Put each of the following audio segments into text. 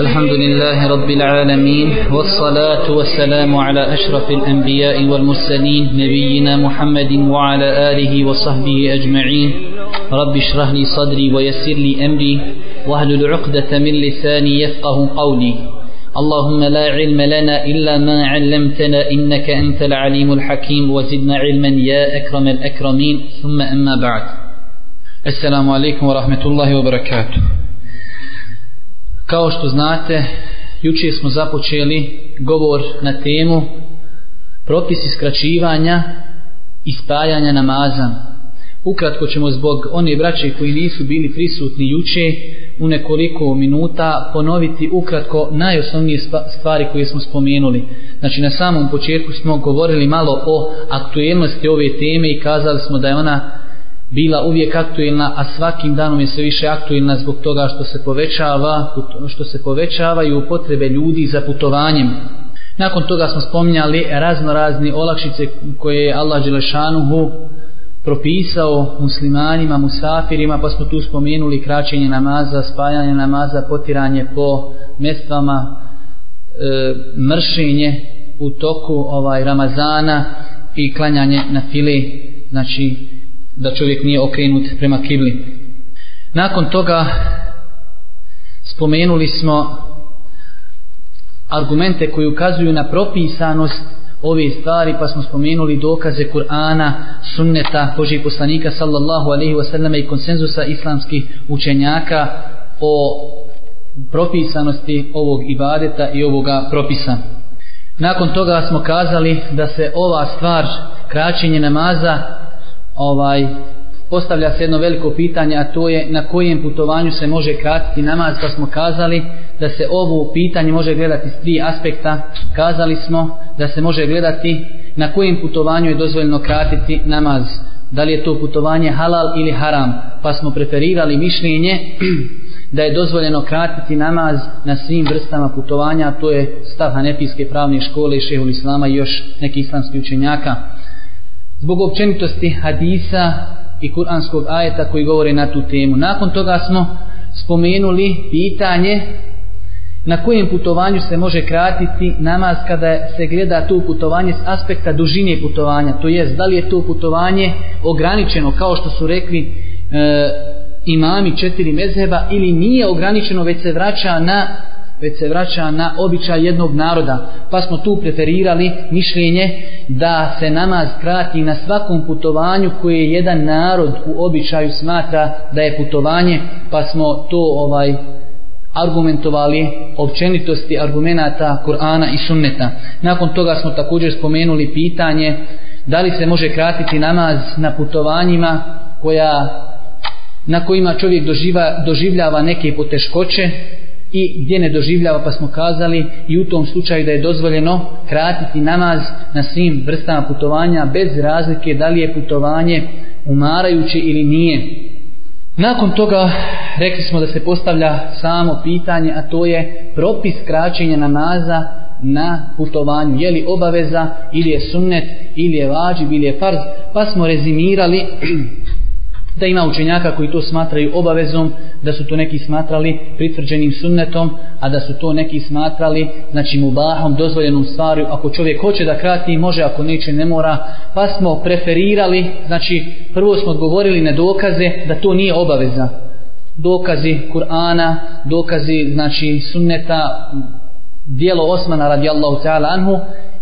الحمد لله رب العالمين والصلاة والسلام على أشرف الأنبياء والمرسلين نبينا محمد وعلى آله وصحبه أجمعين رب اشرح لي صدري ويسر لي أمري واهل العقدة من لساني يفقه قولي اللهم لا علم لنا إلا ما علمتنا إنك أنت العليم الحكيم وزدنا علما يا أكرم الأكرمين ثم أما بعد السلام عليكم ورحمة الله وبركاته Kao što znate, jučer smo započeli govor na temu propisi skraćivanja i spajanja namaza. Ukratko ćemo zbog one braće koji nisu bili prisutni jučer u nekoliko minuta ponoviti ukratko najosnovnije stvari koje smo spomenuli. Znači na samom početku smo govorili malo o aktuelnosti ove teme i kazali smo da je ona bila uvijek aktuelna, a svakim danom je sve više aktuelna zbog toga što se povećava, što se povećavaju potrebe ljudi za putovanjem. Nakon toga smo spominjali razno razne olakšice koje je Allah Đelešanuhu propisao muslimanima, musafirima, pa smo tu spomenuli kraćenje namaza, spajanje namaza, potiranje po mestvama, e, mršenje u toku ovaj Ramazana i klanjanje na fili, znači da čovjek nije okrenut prema kibli. Nakon toga spomenuli smo argumente koji ukazuju na propisanost ove stvari, pa smo spomenuli dokaze Kur'ana, sunneta, Božih poslanika sallallahu alaihi wasallam i konsenzusa islamskih učenjaka o propisanosti ovog ibadeta i ovoga propisa. Nakon toga smo kazali da se ova stvar, kraćenje namaza, ovaj postavlja se jedno veliko pitanje, a to je na kojem putovanju se može kratiti namaz, pa smo kazali da se ovo pitanje može gledati s tri aspekta. Kazali smo da se može gledati na kojem putovanju je dozvoljeno kratiti namaz. Da li je to putovanje halal ili haram? Pa smo preferirali mišljenje da je dozvoljeno kratiti namaz na svim vrstama putovanja, a to je stav Hanefijske pravne škole, i šehu islama i još neki islamski učenjaka zbog općenitosti hadisa i kuranskog ajeta koji govore na tu temu. Nakon toga smo spomenuli pitanje na kojem putovanju se može kratiti namaz kada se gleda to putovanje s aspekta dužine putovanja, to jest da li je to putovanje ograničeno kao što su rekli e, imami četiri mezheba ili nije ograničeno već se vraća na već se vraća na običaj jednog naroda. Pa smo tu preferirali mišljenje da se namaz krati na svakom putovanju koje jedan narod u običaju smatra da je putovanje, pa smo to ovaj argumentovali općenitosti argumenata Kur'ana i Sunneta. Nakon toga smo također spomenuli pitanje da li se može kratiti namaz na putovanjima koja na kojima čovjek doživa, doživljava neke poteškoće, i gdje ne doživljava pa smo kazali i u tom slučaju da je dozvoljeno kratiti namaz na svim vrstama putovanja bez razlike da li je putovanje umarajuće ili nije. Nakon toga rekli smo da se postavlja samo pitanje, a to je propis kraćenja namaza na putovanju. Je li obaveza ili je sunnet ili je vađib ili je farz. Pa smo rezimirali da ima učenjaka koji to smatraju obavezom, da su to neki smatrali pritvrđenim sunnetom, a da su to neki smatrali znači mubahom, dozvoljenom stvari, ako čovjek hoće da krati može, ako neće ne mora, pa smo preferirali, znači prvo smo odgovorili na dokaze da to nije obaveza. Dokazi Kur'ana, dokazi znači sunneta, dijelo Osmana radijallahu ta'ala anhu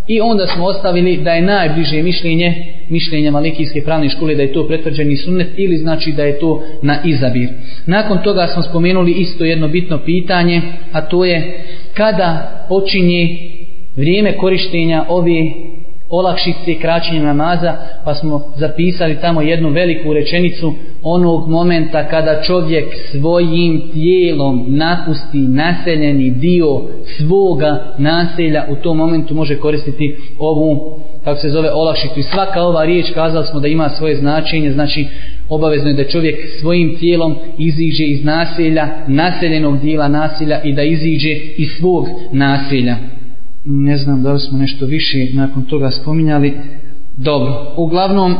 i onda smo ostavili da je najbliže mišljenje mišljenja malikijske pravne škole da je to pretvrđeni sunnet ili znači da je to na izabir. Nakon toga smo spomenuli isto jedno bitno pitanje, a to je kada počinje vrijeme korištenja ove olakšice kraćenja namaza, pa smo zapisali tamo jednu veliku rečenicu onog momenta kada čovjek svojim tijelom napusti naseljeni dio svoga naselja, u tom momentu može koristiti ovu kako se zove olakšicu. I svaka ova riječ kazali smo da ima svoje značenje, znači obavezno je da čovjek svojim tijelom iziđe iz naselja, naseljenog dijela naselja i da iziđe iz svog naselja ne znam da li smo nešto više nakon toga spominjali. Dobro, uglavnom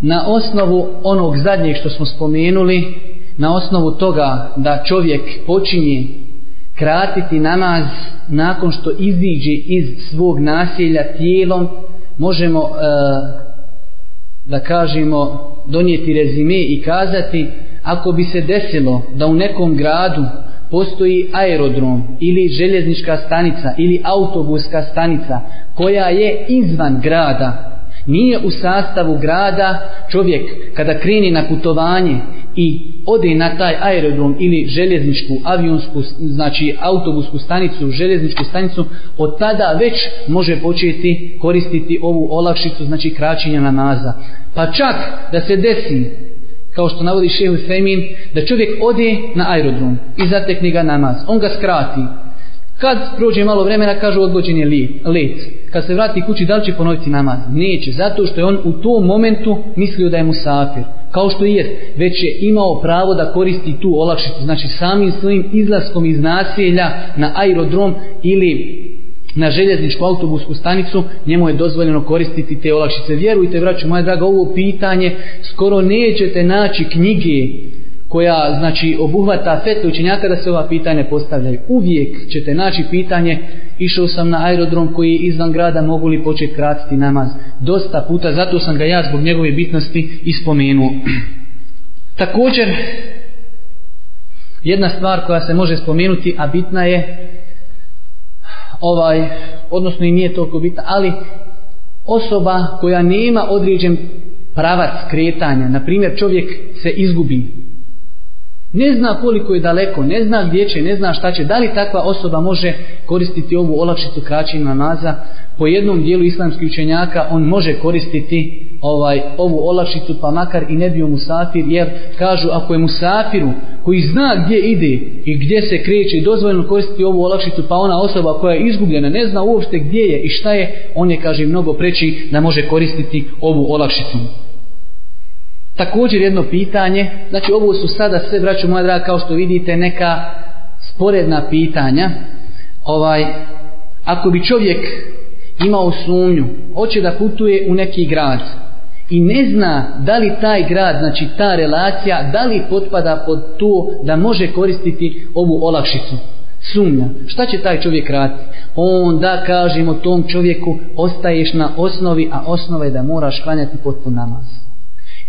na osnovu onog zadnjeg što smo spomenuli, na osnovu toga da čovjek počinje kratiti namaz nakon što iziđe iz svog nasilja tijelom, možemo e, da kažemo donijeti rezime i kazati ako bi se desilo da u nekom gradu postoji aerodrom ili željeznička stanica ili autobuska stanica koja je izvan grada nije u sastavu grada čovjek kada kreni na putovanje i ode na taj aerodrom ili željezničku, avionsku, znači autobusku stanicu, željezničku stanicu, od tada već može početi koristiti ovu olakšicu, znači kraćenja namaza. Pa čak da se desi kao što navodi šehu Femin, da čovjek ode na aerodrom i zatekne ga namaz. On ga skrati. Kad prođe malo vremena, kažu odgođen je let. Kad se vrati kući, da li će ponoviti namaz? Neće, zato što je on u tom momentu mislio da je musafir. Kao što i je, već je imao pravo da koristi tu olakšicu. Znači, samim svojim izlaskom iz naselja na aerodrom ili na željezničku autobusku stanicu, njemu je dozvoljeno koristiti te olakšice. Vjerujte, vraću, moja draga, ovo pitanje skoro nećete naći knjige koja znači obuhvata fete učenjaka da se ova pitanja postavljaju. Uvijek ćete naći pitanje išao sam na aerodrom koji je izvan grada mogu li početi kratiti namaz. Dosta puta, zato sam ga ja zbog njegove bitnosti ispomenuo. Također, jedna stvar koja se može spomenuti, a bitna je ovaj, odnosno i nije toliko bitna, ali osoba koja nema određen pravac kretanja, na primjer čovjek se izgubi, ne zna koliko je daleko, ne zna gdje će, ne zna šta će. Da li takva osoba može koristiti ovu olakšicu kraćenja namaza? Po jednom dijelu islamskih učenjaka on može koristiti ovaj ovu olakšicu pa makar i ne bio musafir jer kažu ako je musafiru koji zna gdje ide i gdje se kreće i dozvoljeno koristiti ovu olakšicu pa ona osoba koja je izgubljena ne zna uopšte gdje je i šta je on je kaže mnogo preći da može koristiti ovu olakšicu. Također jedno pitanje, znači ovo su sada sve, braću moja draga, kao što vidite, neka sporedna pitanja. Ovaj, ako bi čovjek imao sumnju, hoće da putuje u neki grad i ne zna da li taj grad, znači ta relacija, da li potpada pod to da može koristiti ovu olakšicu. Sumnja. Šta će taj čovjek raditi? Onda kažemo tom čovjeku ostaješ na osnovi, a osnova je da moraš klanjati potpun namaz.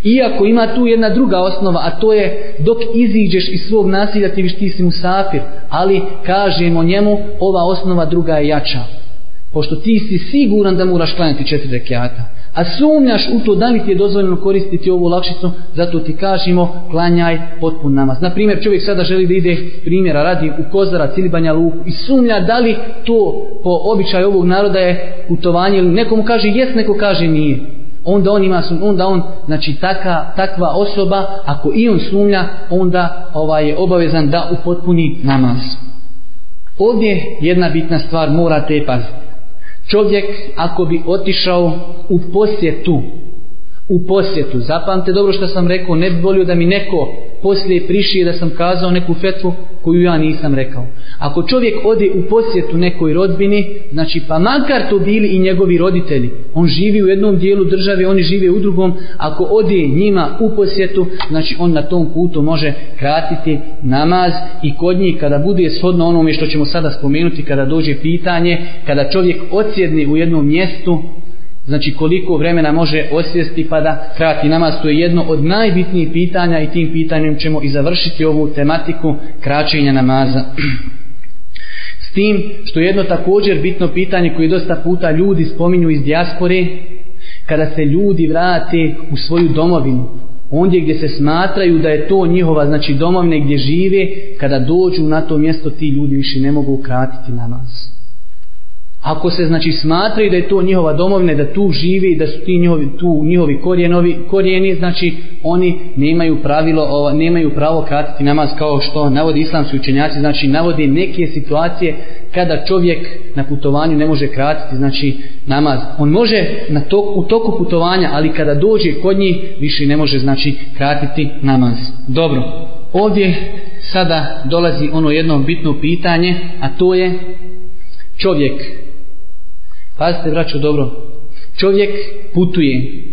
Iako ima tu jedna druga osnova, a to je dok iziđeš iz svog nasilja ti viš ti si musafir, ali kažemo njemu ova osnova druga je jača. Pošto ti si siguran da moraš klanjati četiri rekiata, a sumnjaš u to da li ti je dozvoljeno koristiti ovu lakšicu, zato ti kažemo klanjaj potpun namaz. Na čovjek sada želi da ide primjera radi u kozara, Cilibanja, Luku i sumnja da li to po običaju ovog naroda je putovanje ili nekomu kaže jes, neko kaže nije onda on ima onda on znači taka, takva osoba ako i on sumnja onda ovaj je obavezan da upotpuni namaz. Ovdje jedna bitna stvar morate paziti. Čovjek ako bi otišao u posjetu u posjetu. Zapamte dobro što sam rekao, ne bi volio da mi neko poslije prišije da sam kazao neku fetvu koju ja nisam rekao. Ako čovjek ode u posjetu nekoj rodbini, znači pa makar to bili i njegovi roditelji, on živi u jednom dijelu države, oni žive u drugom, ako ode njima u posjetu, znači on na tom putu može kratiti namaz i kod njih kada bude shodno onome što ćemo sada spomenuti, kada dođe pitanje, kada čovjek odsjedne u jednom mjestu, Znači koliko vremena može osvijesti pa da krati namaz, to je jedno od najbitnijih pitanja i tim pitanjem ćemo i završiti ovu tematiku kraćenja namaza. S tim što je jedno također bitno pitanje koje dosta puta ljudi spominju iz dijaspore, kada se ljudi vrate u svoju domovinu, ondje gdje se smatraju da je to njihova znači domovine gdje žive, kada dođu na to mjesto ti ljudi više ne mogu kratiti namaz. Ako se znači smatraju da je to njihova domovina, da tu živi, da su ti njihovi, tu njihovi korijenovi, korijeni, znači oni nemaju pravilo, ova, nemaju pravo kratiti namaz kao što navodi islamski učenjaci, znači navodi neke situacije kada čovjek na putovanju ne može kratiti, znači namaz. On može na u toku putovanja, ali kada dođe kod njih više ne može znači kratiti namaz. Dobro. Ovdje sada dolazi ono jedno bitno pitanje, a to je čovjek Pazite, braću, dobro. Čovjek putuje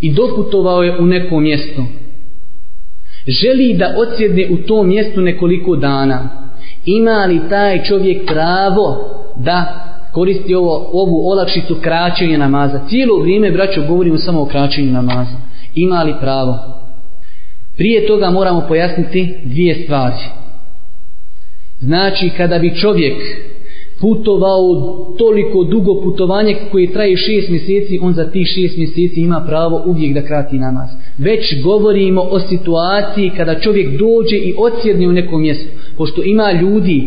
i doputovao je u neko mjesto. Želi da odsjedne u tom mjestu nekoliko dana. Ima li taj čovjek pravo da koristi ovo, ovu olakšicu kraćenja namaza? Cijelo vrijeme, braćo, govorimo samo o kraćenju namaza. Ima li pravo? Prije toga moramo pojasniti dvije stvari. Znači, kada bi čovjek putovao toliko dugo putovanje koje traje šest mjeseci, on za tih šest mjeseci ima pravo uvijek da krati namaz. Već govorimo o situaciji kada čovjek dođe i odsjedne u nekom mjestu Pošto ima ljudi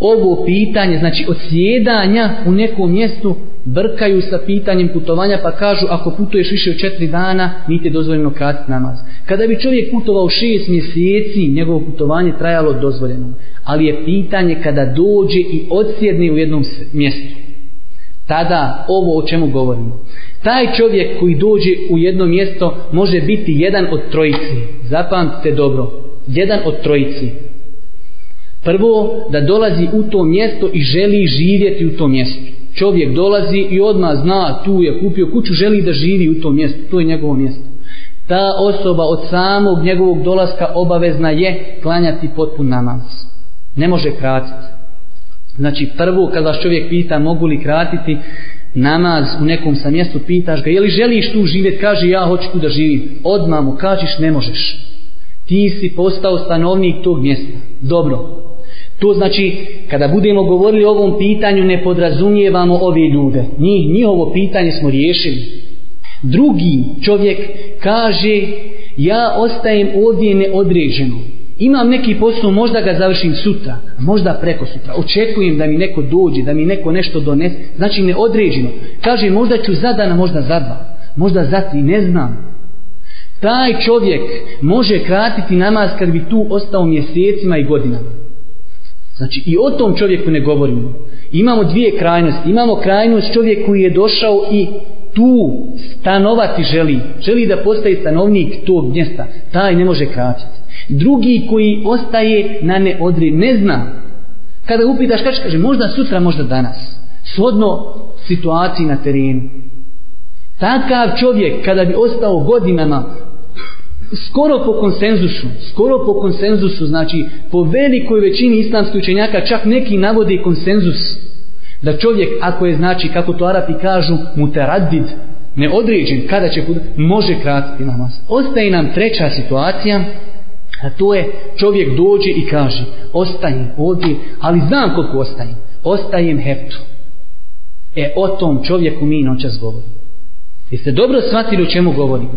ovo pitanje, znači odsjedanja u nekom mjestu, brkaju sa pitanjem putovanja pa kažu ako putuješ više od četiri dana niti je dozvoljeno kratiti namaz. Kada bi čovjek putovao šest mjeseci njegovo putovanje trajalo dozvoljeno. Ali je pitanje kada dođe i odsjedni u jednom mjestu. Tada ovo o čemu govorimo. Taj čovjek koji dođe u jedno mjesto može biti jedan od trojici. Zapamtite dobro. Jedan od trojici. Prvo, da dolazi u to mjesto i želi živjeti u tom mjestu. Čovjek dolazi i odmah zna tu je kupio kuću, želi da živi u tom mjestu, to je njegovo mjesto. Ta osoba od samog njegovog dolaska obavezna je klanjati potpun namaz. Ne može kratiti. Znači prvo kada čovjek pita mogu li kratiti namaz u nekom sam mjestu, pitaš ga je li želiš tu živjeti, kaže ja hoću tu da živim. Odmah mu kažeš ne možeš. Ti si postao stanovnik tog mjesta. Dobro, to znači, kada budemo govorili o ovom pitanju, ne podrazumijevamo ove ljude. Njih, njihovo pitanje smo riješili. Drugi čovjek kaže, ja ostajem ovdje neodređeno. Imam neki posao, možda ga završim sutra, možda preko sutra. Očekujem da mi neko dođe, da mi neko nešto donese. Znači neodređeno. Kaže, možda ću za dana, možda za dva. Možda za tri, ne znam. Taj čovjek može kratiti namaz kad bi tu ostao mjesecima i godinama. Znači i o tom čovjeku ne govorimo. Imamo dvije krajnosti. Imamo krajnost čovjek koji je došao i tu stanovati želi. Želi da postaje stanovnik tog mjesta. Taj ne može kraćati. Drugi koji ostaje na neodri. Ne zna. Kada upitaš kada kaže možda sutra, možda danas. Svodno situaciji na terenu. Takav čovjek kada bi ostao godinama skoro po konsenzusu, skoro po konsenzusu, znači po velikoj većini islamskih učenjaka čak neki navode konsenzus da čovjek ako je znači kako to Arapi kažu mutaradid, neodređen kada će može kratiti namaz. Ostaje nam treća situacija a to je čovjek dođe i kaže ostajem ovdje, ali znam koliko ostajem. Ostajem heptu. E o tom čovjeku mi noćas govorimo. Jeste dobro shvatili o čemu govorim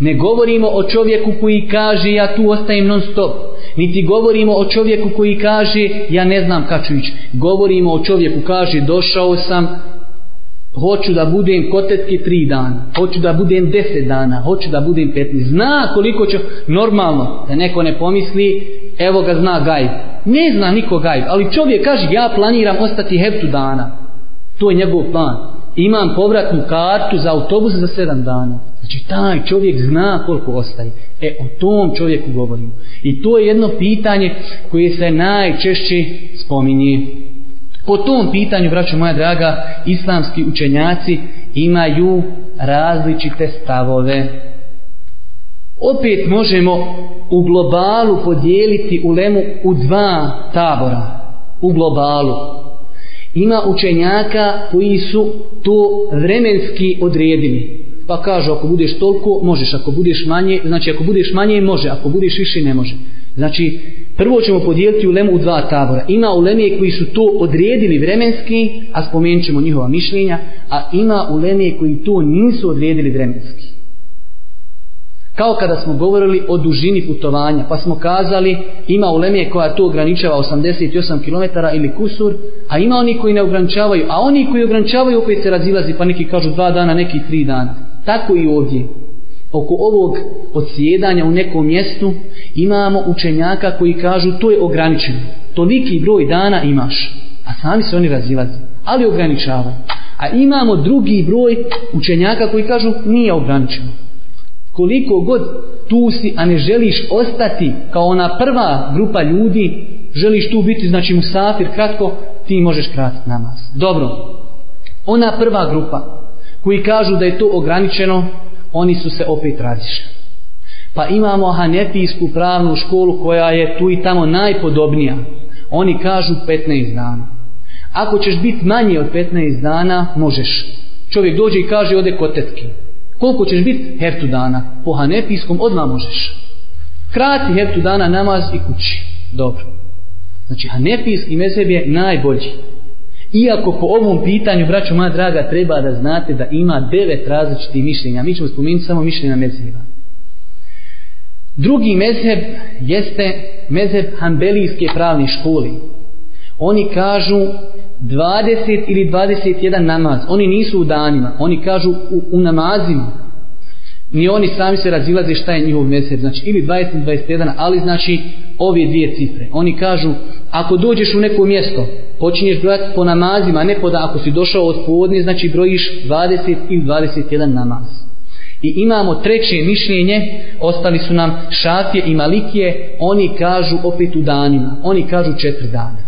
Ne govorimo o čovjeku koji kaže ja tu ostajem non stop. Niti govorimo o čovjeku koji kaže ja ne znam kad ću ići. Govorimo o čovjeku kaže došao sam, hoću da budem kotetke tri dana, hoću da budem deset dana, hoću da budem petni. Zna koliko će, normalno, da neko ne pomisli, evo ga zna gajb. Ne zna niko gajb, ali čovjek kaže ja planiram ostati heptu dana. To je njegov plan imam povratnu kartu za autobus za sedam dana. Znači taj čovjek zna koliko ostaje. E o tom čovjeku govorimo. I to je jedno pitanje koje se najčešće spominje. Po tom pitanju, braćo moja draga, islamski učenjaci imaju različite stavove. Opet možemo u globalu podijeliti ulemu u dva tabora. U globalu ima učenjaka koji su to vremenski odredili. Pa kažu ako budeš toliko možeš, ako budeš manje, znači ako budeš manje može, ako budeš više ne može. Znači prvo ćemo podijeliti u u dva tabora. Ima lemije koji su to odredili vremenski, a spomenut ćemo njihova mišljenja, a ima lemije koji to nisu odredili vremenski. Kao kada smo govorili o dužini putovanja, pa smo kazali ima ulemije koja tu ograničava 88 km ili kusur, a ima oni koji ne ograničavaju, a oni koji ograničavaju opet se razilazi, pa neki kažu dva dana, neki tri dana. Tako i ovdje. Oko ovog odsjedanja u nekom mjestu imamo učenjaka koji kažu to je ograničeno. Toliki broj dana imaš. A sami se oni razilaze, ali ograničavaju. A imamo drugi broj učenjaka koji kažu nije ograničeno. Koliko god tu si, a ne želiš ostati kao ona prva grupa ljudi, želiš tu biti, znači musafir, kratko, ti možeš kratiti namaz. Dobro, ona prva grupa koji kažu da je to ograničeno, oni su se opet razišli. Pa imamo hanefijsku pravnu školu koja je tu i tamo najpodobnija. Oni kažu 15 dana. Ako ćeš biti manje od 15 dana, možeš. Čovjek dođe i kaže ode kotetki. Koliko ćeš biti? Hertu dana. Po hanefijskom odmah možeš. Krati Hertu dana namaz i kući. Dobro. Znači hanefijski mezheb je najbolji. Iako po ovom pitanju, braćo moja draga, treba da znate da ima devet različitih mišljenja. Mi ćemo spomenuti samo mišljenja mezheba. Drugi mezheb jeste mezheb hanbelijske pravne školi. Oni kažu 20 ili 21 namaz. Oni nisu u danima, oni kažu u, u namazima. Ni oni sami se razilaze šta je njihov mjesec, znači ili 20 21, ali znači ove dvije cifre. Oni kažu, ako dođeš u neko mjesto, počinješ brojati po namazima, ne po da ako si došao od povodnje znači brojiš 20 ili 21 namaz. I imamo treće mišljenje, ostali su nam šafije i malikije, oni kažu opet u danima, oni kažu četiri dana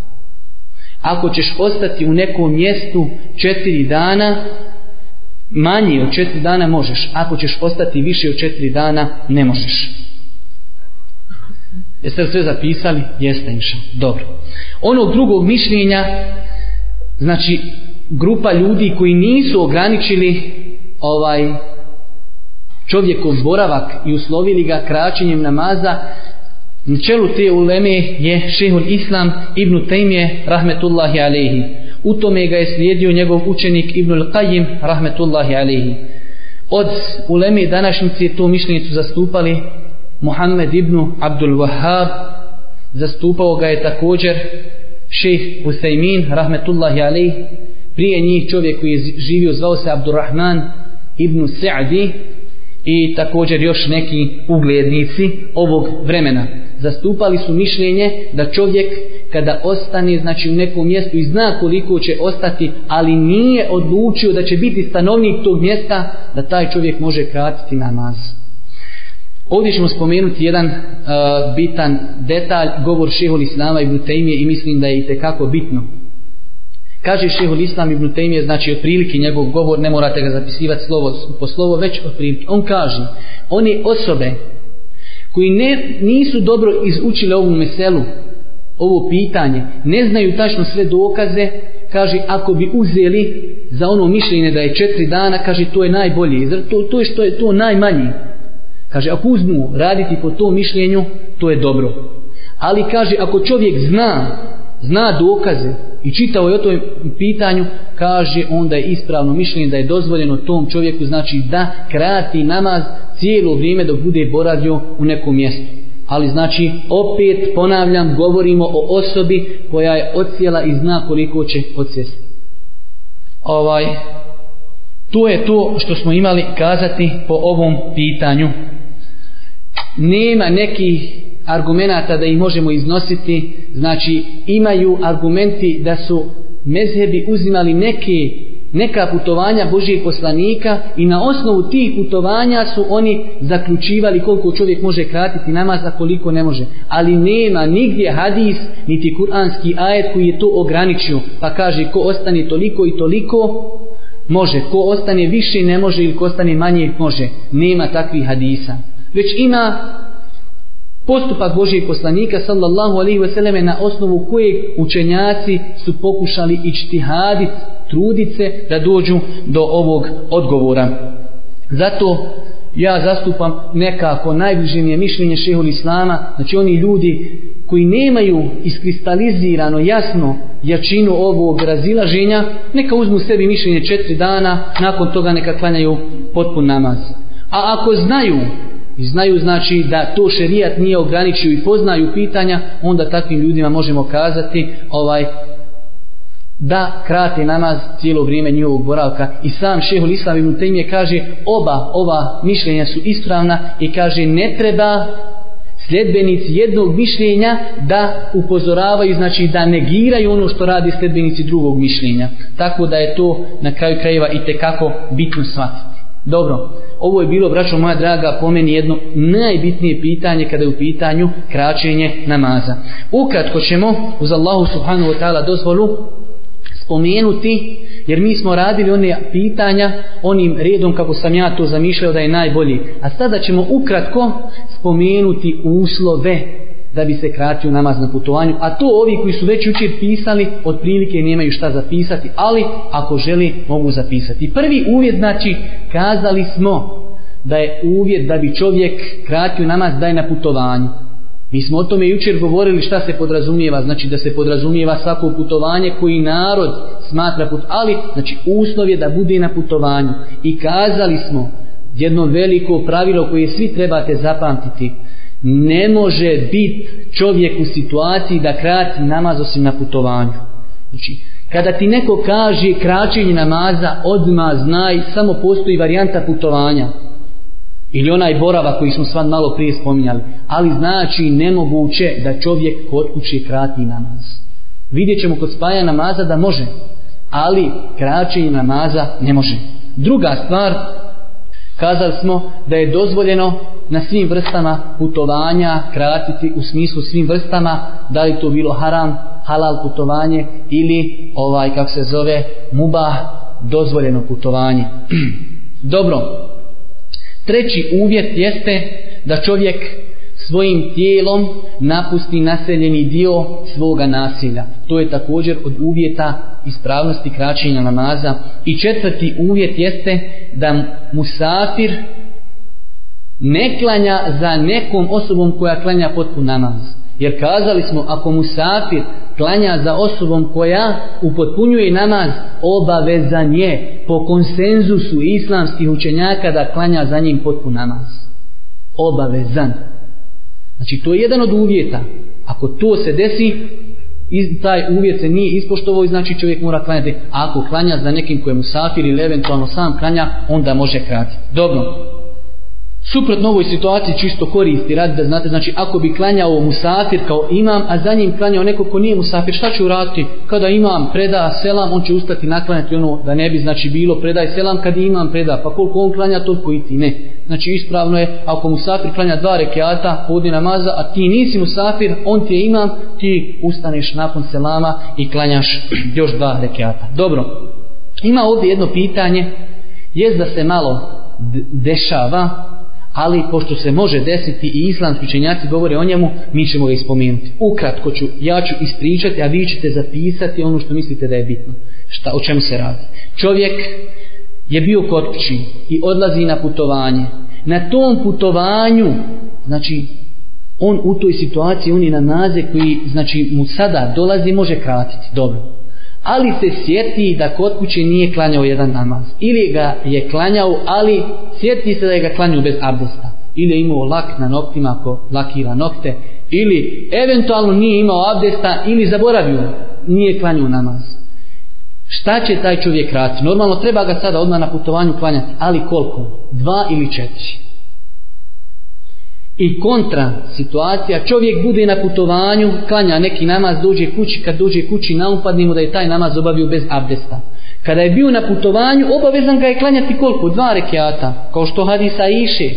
ako ćeš ostati u nekom mjestu četiri dana, manje od četiri dana možeš. Ako ćeš ostati više od četiri dana, ne možeš. Jeste li sve zapisali? Jeste, inša. Dobro. Ono drugog mišljenja, znači, grupa ljudi koji nisu ograničili ovaj čovjekov boravak i uslovili ga kraćenjem namaza, na čelu te uleme je šehul Islam Ibn Tejmije rahmetullahi alejhi. U tome ga je slijedio njegov učenik Ibn Al-Qajim rahmetullahi Od ulemi današnjice je mišljenje su zastupali Muhammed ibn Abdul Wahhab, zastupao ga je također šejh Husaymin rahmetullahi alejhi Prije njih čovjek koji je živio zvao se Abdurrahman ibn Sa'di, i također još neki uglednici ovog vremena. Zastupali su mišljenje da čovjek kada ostane znači u nekom mjestu i zna koliko će ostati, ali nije odlučio da će biti stanovnik tog mjesta, da taj čovjek može kratiti namaz. Ovdje ćemo spomenuti jedan e, bitan detalj, govor šehol Islama i butejmije i mislim da je i kako bitno. Kaže Šehol Islam ibn Taymiye, znači otprilike njegov govor, ne morate ga zapisivati slovo po slovo, već otprilike. On kaže, one osobe koji ne, nisu dobro izučile ovu meselu, ovo pitanje, ne znaju tačno sve dokaze, kaže, ako bi uzeli za ono mišljenje da je četiri dana, kaže, to je najbolje, to, to je što je to najmanji. Kaže, ako uzmu raditi po tom mišljenju, to je dobro. Ali kaže, ako čovjek zna zna dokaze i čitao je o tom pitanju, kaže onda je ispravno mišljenje da je dozvoljeno tom čovjeku znači da krati namaz cijelo vrijeme dok bude boravio u nekom mjestu. Ali znači, opet ponavljam, govorimo o osobi koja je odsjela i zna koliko će odsjesti. Ovaj, to je to što smo imali kazati po ovom pitanju. Nema nekih argumenata da ih možemo iznositi, znači imaju argumenti da su mezhebi uzimali neke, neka putovanja Božijeg poslanika i na osnovu tih putovanja su oni zaključivali koliko čovjek može kratiti namaz, za koliko ne može. Ali nema nigdje hadis, niti kuranski ajet koji je to ograničio. Pa kaže ko ostane toliko i toliko, može. Ko ostane više ne može ili ko ostane manje može. Nema takvih hadisa. Već ima postupak Božijeg poslanika sallallahu alaihi wasallam na osnovu kojeg učenjaci su pokušali ičtihadit, trudit se da dođu do ovog odgovora. Zato ja zastupam nekako najbližnije mišljenje šehol islama, znači oni ljudi koji nemaju iskristalizirano jasno jačinu ovog razilaženja, neka uzmu sebi mišljenje četiri dana, nakon toga neka klanjaju potpun namaz. A ako znaju i znaju znači da to šerijat nije ograničio i poznaju pitanja, onda takvim ljudima možemo kazati ovaj da krati namaz cijelo vrijeme njihovog boravka i sam šeho Islam ibn temje kaže oba ova mišljenja su ispravna i kaže ne treba sljedbenici jednog mišljenja da upozoravaju, znači da negiraju ono što radi sljedbenici drugog mišljenja. Tako da je to na kraju krajeva i tekako bitno shvatiti. Dobro, ovo je bilo, braćo moja draga, po meni jedno najbitnije pitanje kada je u pitanju kraćenje namaza. Ukratko ćemo, uz Allahu subhanahu wa ta'ala dozvolu, spomenuti, jer mi smo radili one pitanja onim redom kako sam ja to zamišljao da je najbolji. A sada ćemo ukratko spomenuti uslove da bi se kratio namaz na putovanju, a to ovi koji su već jučer pisali, otprilike nemaju šta zapisati, ali ako želi mogu zapisati. Prvi uvjet znači kazali smo da je uvjet da bi čovjek kratio namaz da je na putovanju. Mi smo o tome jučer govorili šta se podrazumijeva, znači da se podrazumijeva svako putovanje koji narod smatra put, ali znači uslov je da bude na putovanju. I kazali smo jedno veliko pravilo koje svi trebate zapamtiti, ne može biti čovjek u situaciji da krati namaz osim na putovanju. Znači, kada ti neko kaže kraćenje namaza, odma znaj, samo postoji varijanta putovanja. Ili onaj borava koji smo sva malo prije spominjali. Ali znači nemoguće da čovjek kod kuće krati namaz. Vidjet ćemo kod spaja namaza da može, ali kraćenje namaza ne može. Druga stvar, Kazali smo da je dozvoljeno na svim vrstama putovanja kratiti u smislu svim vrstama, da li to bilo haram, halal putovanje ili ovaj kako se zove muba, dozvoljeno putovanje. Dobro. Treći uvjet jeste da čovjek svojim tijelom napusti naseljeni dio svoga nasilja. To je također od uvjeta ispravnosti kraćenja namaza. I četvrti uvjet jeste da musafir ne klanja za nekom osobom koja klanja potpun namaz. Jer kazali smo, ako musafir klanja za osobom koja upotpunjuje namaz, obavezan je po konsenzusu islamskih učenjaka da klanja za njim potpun namaz. Obavezan. Znači to je jedan od uvjeta. Ako to se desi, taj uvjet se nije ispoštovao i znači čovjek mora klanjati. A ako klanja za nekim kojemu safir ili eventualno sam klanja, onda može krati. Dobro. Suprotno ovoj situaciji čisto koristi radi da znate, znači ako bi klanjao musafir kao imam, a za njim klanjao neko ko nije musafir, šta će uraditi? Kada imam preda selam, on će ustati naklanjati ono da ne bi znači bilo predaj selam kad imam preda, pa koliko on klanja, toliko i ti ne. Znači ispravno je, ako musafir klanja dva rekiata, podi namaza, a ti nisi musafir, on ti je imam, ti ustaneš nakon selama i klanjaš još dva rekiata. Dobro, ima ovdje jedno pitanje, jest da se malo dešava ali pošto se može desiti i islamski učenjaci govore o njemu, mi ćemo ga ispomenuti. Ukratko ću, ja ću ispričati, a vi ćete zapisati ono što mislite da je bitno. Šta, o čemu se radi? Čovjek je bio kod kući i odlazi na putovanje. Na tom putovanju, znači, on u toj situaciji, on je na naze koji, znači, mu sada dolazi, može kratiti. Dobro ali se sjeti da kod kuće nije klanjao jedan namaz. Ili ga je klanjao, ali sjeti se da je ga klanjao bez abdesta. Ili je imao lak na noktima ako lakira nokte. Ili eventualno nije imao abdesta ili zaboravio, nije klanjao namaz. Šta će taj čovjek raditi? Normalno treba ga sada odmah na putovanju klanjati, ali koliko? Dva ili četiri i kontra situacija, čovjek bude na putovanju, klanja neki namaz, dođe kući, kad dođe kući naupadne mu da je taj namaz obavio bez abdesta. Kada je bio na putovanju, obavezan ga je klanjati koliko? Dva rekiata, kao što hadisa iše.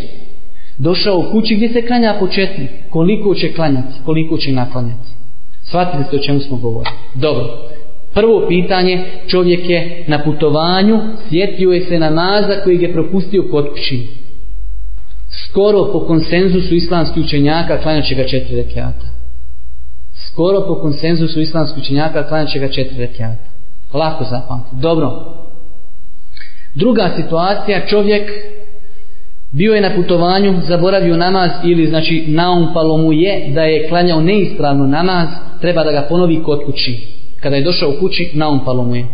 Došao u kući gdje se klanja početnik, koliko će klanjati, koliko će naklanjati. Shvatite ste o čemu smo govorili. Dobro. Prvo pitanje, čovjek je na putovanju, sjetio je se na namaza koji je propustio kod kući. Skoro po konsenzusu islamskih učenjaka klanjat će ga četiri rekiata. Skoro po konsenzusu islamskih učenjaka klanjat će ga četiri rekiata. Lako zapamtiti. Dobro. Druga situacija, čovjek bio je na putovanju, zaboravio namaz ili znači naumpalo mu je da je klanjao neispravno namaz, treba da ga ponovi kod kući. Kada je došao u kući, naumpalo mu je.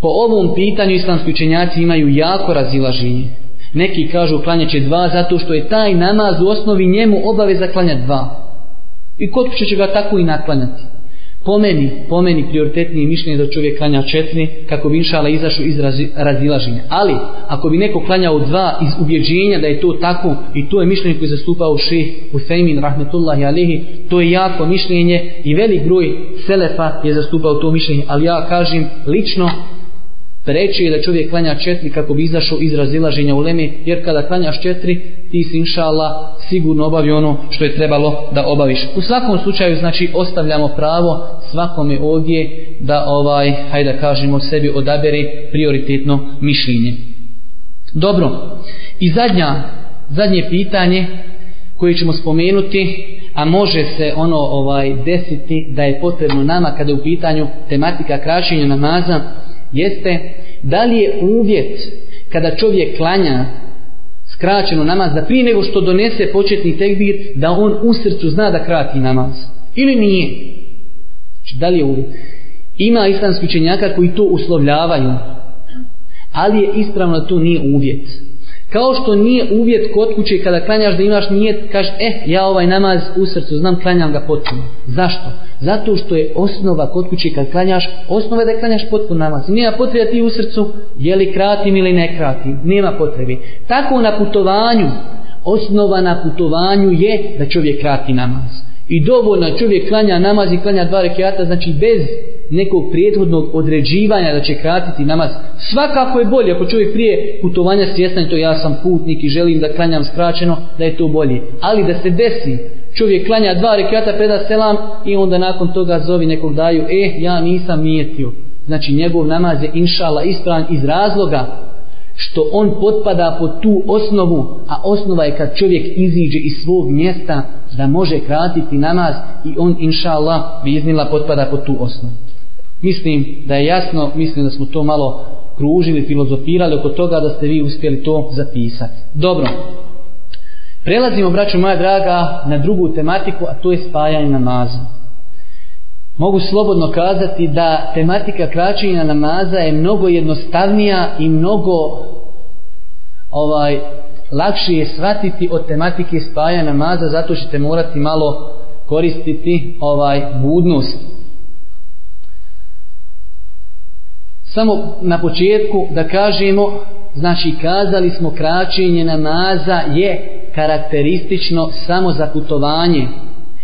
Po ovom pitanju islamski učenjaci imaju jako razilaženje. Neki kažu klanjat će dva zato što je taj namaz u osnovi njemu obaveza klanjati dva. I kod kuće će ga tako i naklanjati. Po meni, prioritetnije mišljenje da čovjek klanja četiri kako bi inšala izašao iz razilaženja. Ali, ako bi neko klanjao dva iz ubjeđenja da je to tako i to je mišljenje koje zastupao ših Husaymin rahmetullahi alihi, to je jako mišljenje i velik broj selefa je zastupao to mišljenje. Ali ja kažem lično reći je da čovjek klanja četiri kako bi izašao iz razilaženja u leme, jer kada klanjaš četiri, ti si inšala sigurno obavi ono što je trebalo da obaviš. U svakom slučaju, znači, ostavljamo pravo svakome ovdje da ovaj, hajde da kažemo, sebi odabere prioritetno mišljenje. Dobro, i zadnja, zadnje pitanje koje ćemo spomenuti, a može se ono ovaj desiti da je potrebno nama kada je u pitanju tematika kraćenja namaza, jeste da li je uvjet kada čovjek klanja skraćeno namaz da prije nego što donese početni tekbir da on u srcu zna da krati namaz ili nije znači da li je uvjet ima islamski učenjaka koji to uslovljavaju ali je ispravno da to nije uvjet kao što nije uvjet kod kuće kada klanjaš da imaš nijet, kažeš, eh, ja ovaj namaz u srcu znam, klanjam ga potpuno. Zašto? Zato što je osnova kod kuće kada klanjaš, osnova je da klanjaš potpuno namaz. Nema potrebe ti u srcu, je li kratim ili ne kratim, nema potrebe. Tako na putovanju, osnova na putovanju je da čovjek krati namaz. I dovoljno čovjek klanja namaz i klanja dva rekiata, znači bez nekog prethodnog određivanja da će kratiti namaz. Svakako je bolje, ako čovjek prije putovanja svjestan to ja sam putnik i želim da klanjam skraćeno, da je to bolje. Ali da se desi, čovjek klanja dva rekiata, preda selam i onda nakon toga zovi nekog daju, e, ja nisam mijetio Znači njegov namaz je inšala ispravan iz razloga što on potpada pod tu osnovu, a osnova je kad čovjek iziđe iz svog mjesta da može kratiti namaz i on inša Allah bi potpada pod tu osnovu. Mislim da je jasno, mislim da smo to malo kružili, filozofirali oko toga da ste vi uspjeli to zapisati. Dobro. Prelazimo, braćo moja draga, na drugu tematiku, a to je spajanje namaza. Mogu slobodno kazati da tematika kraćenja namaza je mnogo jednostavnija i mnogo ovaj lakše je shvatiti od tematike spaja namaza zato ćete morati malo koristiti ovaj budnost. Samo na početku da kažemo, znači kazali smo kraćenje namaza je karakteristično samo za putovanje,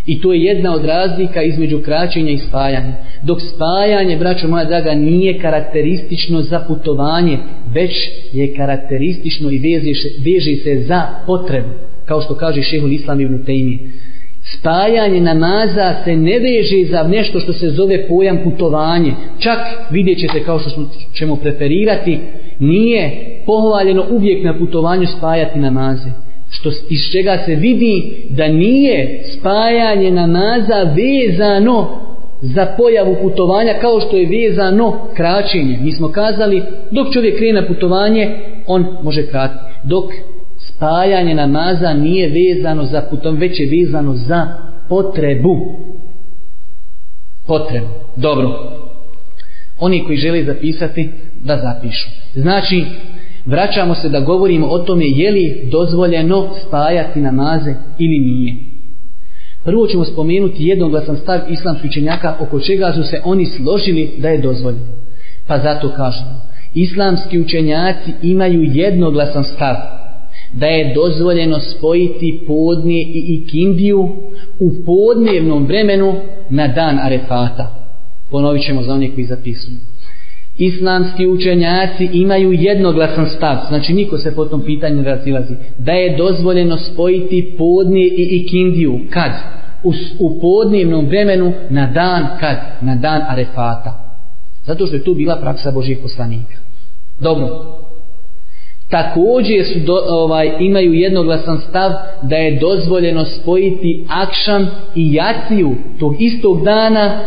i to je jedna od razlika između kraćenja i spajanja. Dok spajanje, braćo moja draga, nije karakteristično za putovanje, već je karakteristično i veže se za potrebu, kao što kaže šehul Islam ibn Taymi. Spajanje namaza se ne veže za nešto što se zove pojam putovanje. Čak vidjet ćete kao što ćemo preferirati, nije pohvaljeno uvijek na putovanju spajati namaze što, iz čega se vidi da nije spajanje namaza vezano za pojavu putovanja kao što je vezano kraćenje. Mi smo kazali dok čovjek krene na putovanje on može kratiti. Dok spajanje namaza nije vezano za putom, već je vezano za potrebu. Potrebu. Dobro. Oni koji žele zapisati, da zapišu. Znači, vraćamo se da govorimo o tome je li dozvoljeno spajati namaze ili nije. Prvo ćemo spomenuti jednoglasan stav islamskih učenjaka oko čega su se oni složili da je dozvoljeno. Pa zato kažemo, islamski učenjaci imaju jednoglasan stav da je dozvoljeno spojiti podnije i ikindiju u podnevnom vremenu na dan arefata. Ponovit ćemo za one koji zapisuju islamski učenjaci imaju jednoglasan stav, znači niko se po tom pitanju razilazi, da je dozvoljeno spojiti podnije i ikindiju. Kad? U, u podnijevnom vremenu na dan kad? Na dan arefata. Zato što je tu bila praksa Božih poslanika. Dobro. Također su ovaj, imaju jednoglasan stav da je dozvoljeno spojiti akšan i jaciju tog istog dana,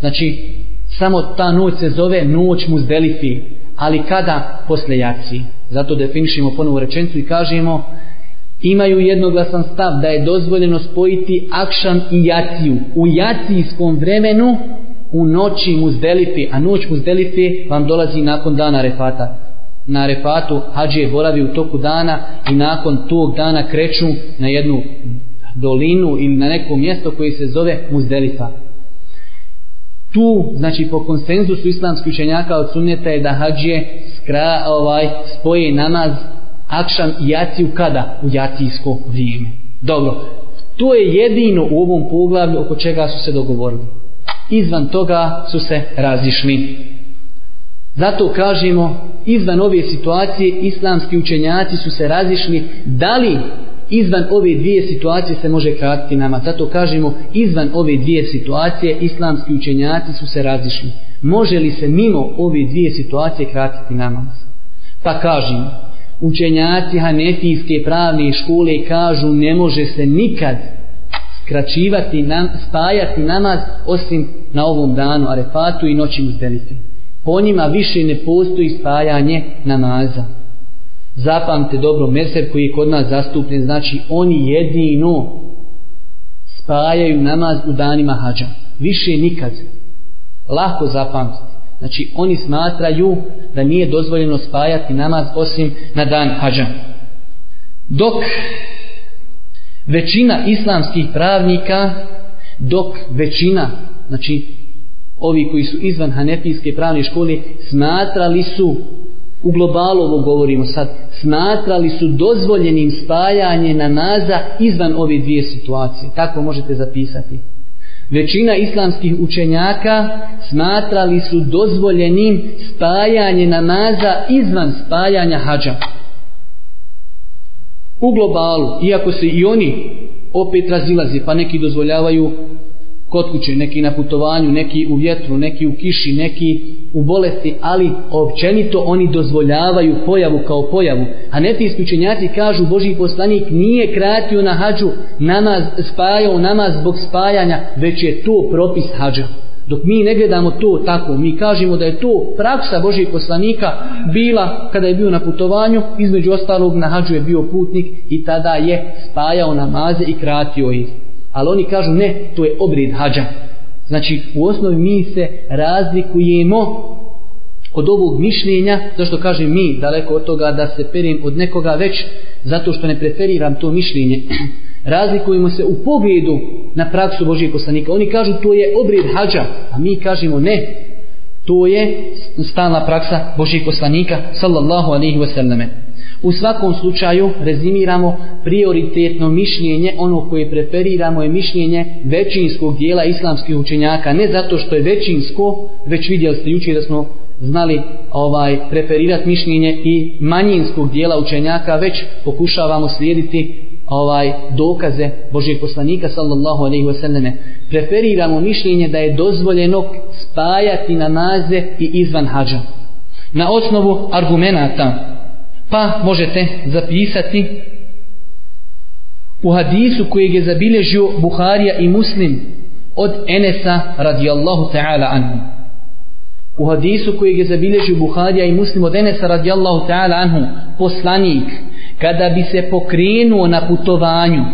znači samo ta noć se zove noć muzdelifi, ali kada? Posle jaci. Zato definišimo ponovu rečenicu i kažemo imaju jednoglasan stav da je dozvoljeno spojiti akšan i jaciju u jacijskom vremenu u noći muzdelifi, a noć muzdelifi vam dolazi nakon dana refata. Na refatu hađije boravi u toku dana i nakon tog dana kreću na jednu dolinu ili na neko mjesto koje se zove muzdelifa. Tu, znači po konsenzusu islamskih učenjaka od je da hađije skra, ovaj, spoje namaz akšan i jaciju kada? U jacijsko vrijeme. Dobro, to je jedino u ovom poglavlju oko čega su se dogovorili. Izvan toga su se razišli. Zato kažemo, izvan ove situacije islamski učenjaci su se razišli da li izvan ove dvije situacije se može kratiti nama. Zato kažemo izvan ove dvije situacije islamski učenjaci su se razišli. Može li se mimo ove dvije situacije kratiti nama? Pa kažemo, učenjaci hanetijske pravne škole kažu ne može se nikad skraćivati, spajati namaz osim na ovom danu Arefatu i noći uzdeliti. Po njima više ne postoji spajanje namaza. Zapamte dobro meser koji je kod nas zastupljen, znači oni jedino spajaju namaz u danima hađa. Više nikad. Lako zapamtite. Znači oni smatraju da nije dozvoljeno spajati namaz osim na dan hađa. Dok većina islamskih pravnika, dok većina, znači ovi koji su izvan hanefijske pravne škole, smatrali su u globalu ovo govorimo sad, smatrali su dozvoljenim spajanje namaza izvan ove dvije situacije. Tako možete zapisati. Većina islamskih učenjaka smatrali su dozvoljenim spajanje namaza izvan spajanja hađa. U globalu, iako se i oni opet razilaze, pa neki dozvoljavaju kod kuće, neki na putovanju, neki u vjetru, neki u kiši, neki u bolesti, ali općenito oni dozvoljavaju pojavu kao pojavu. A neki isključenjaci kažu Boži poslanik nije kratio na hađu namaz, spajao namaz zbog spajanja, već je to propis hađa. Dok mi ne gledamo to tako, mi kažemo da je to praksa Božih poslanika bila kada je bio na putovanju, između ostalog na hađu je bio putnik i tada je spajao namaze i kratio ih. Ali oni kažu ne, to je obred hađa. Znači u osnovi mi se razlikujemo od ovog mišljenja, zašto kažem mi, daleko od toga da se perim od nekoga već, zato što ne preferiram to mišljenje. Razlikujemo se u pogledu na praksu Božijeg poslanika. Oni kažu to je obrid hađa, a mi kažemo ne, to je stalna praksa Božijeg poslanika, sallallahu alaihi wasallam. U svakom slučaju rezimiramo prioritetno mišljenje, ono koje preferiramo je mišljenje većinskog dijela islamskih učenjaka, ne zato što je većinsko, već vidjeli ste jučer da smo znali ovaj preferirati mišljenje i manjinskog dijela učenjaka, već pokušavamo slijediti ovaj dokaze Božijeg poslanika sallallahu alejhi ve selleme preferiramo mišljenje da je dozvoljeno spajati namaze i izvan hadža na osnovu argumenata pa možete zapisati u hadisu koji je zabilježio Buharija i Muslim od Enesa radijallahu ta'ala anhu. U hadisu koji je zabilježio Buharija i Muslim od Enesa radijallahu ta'ala anhu, poslanik, kada bi se pokrenuo na putovanju,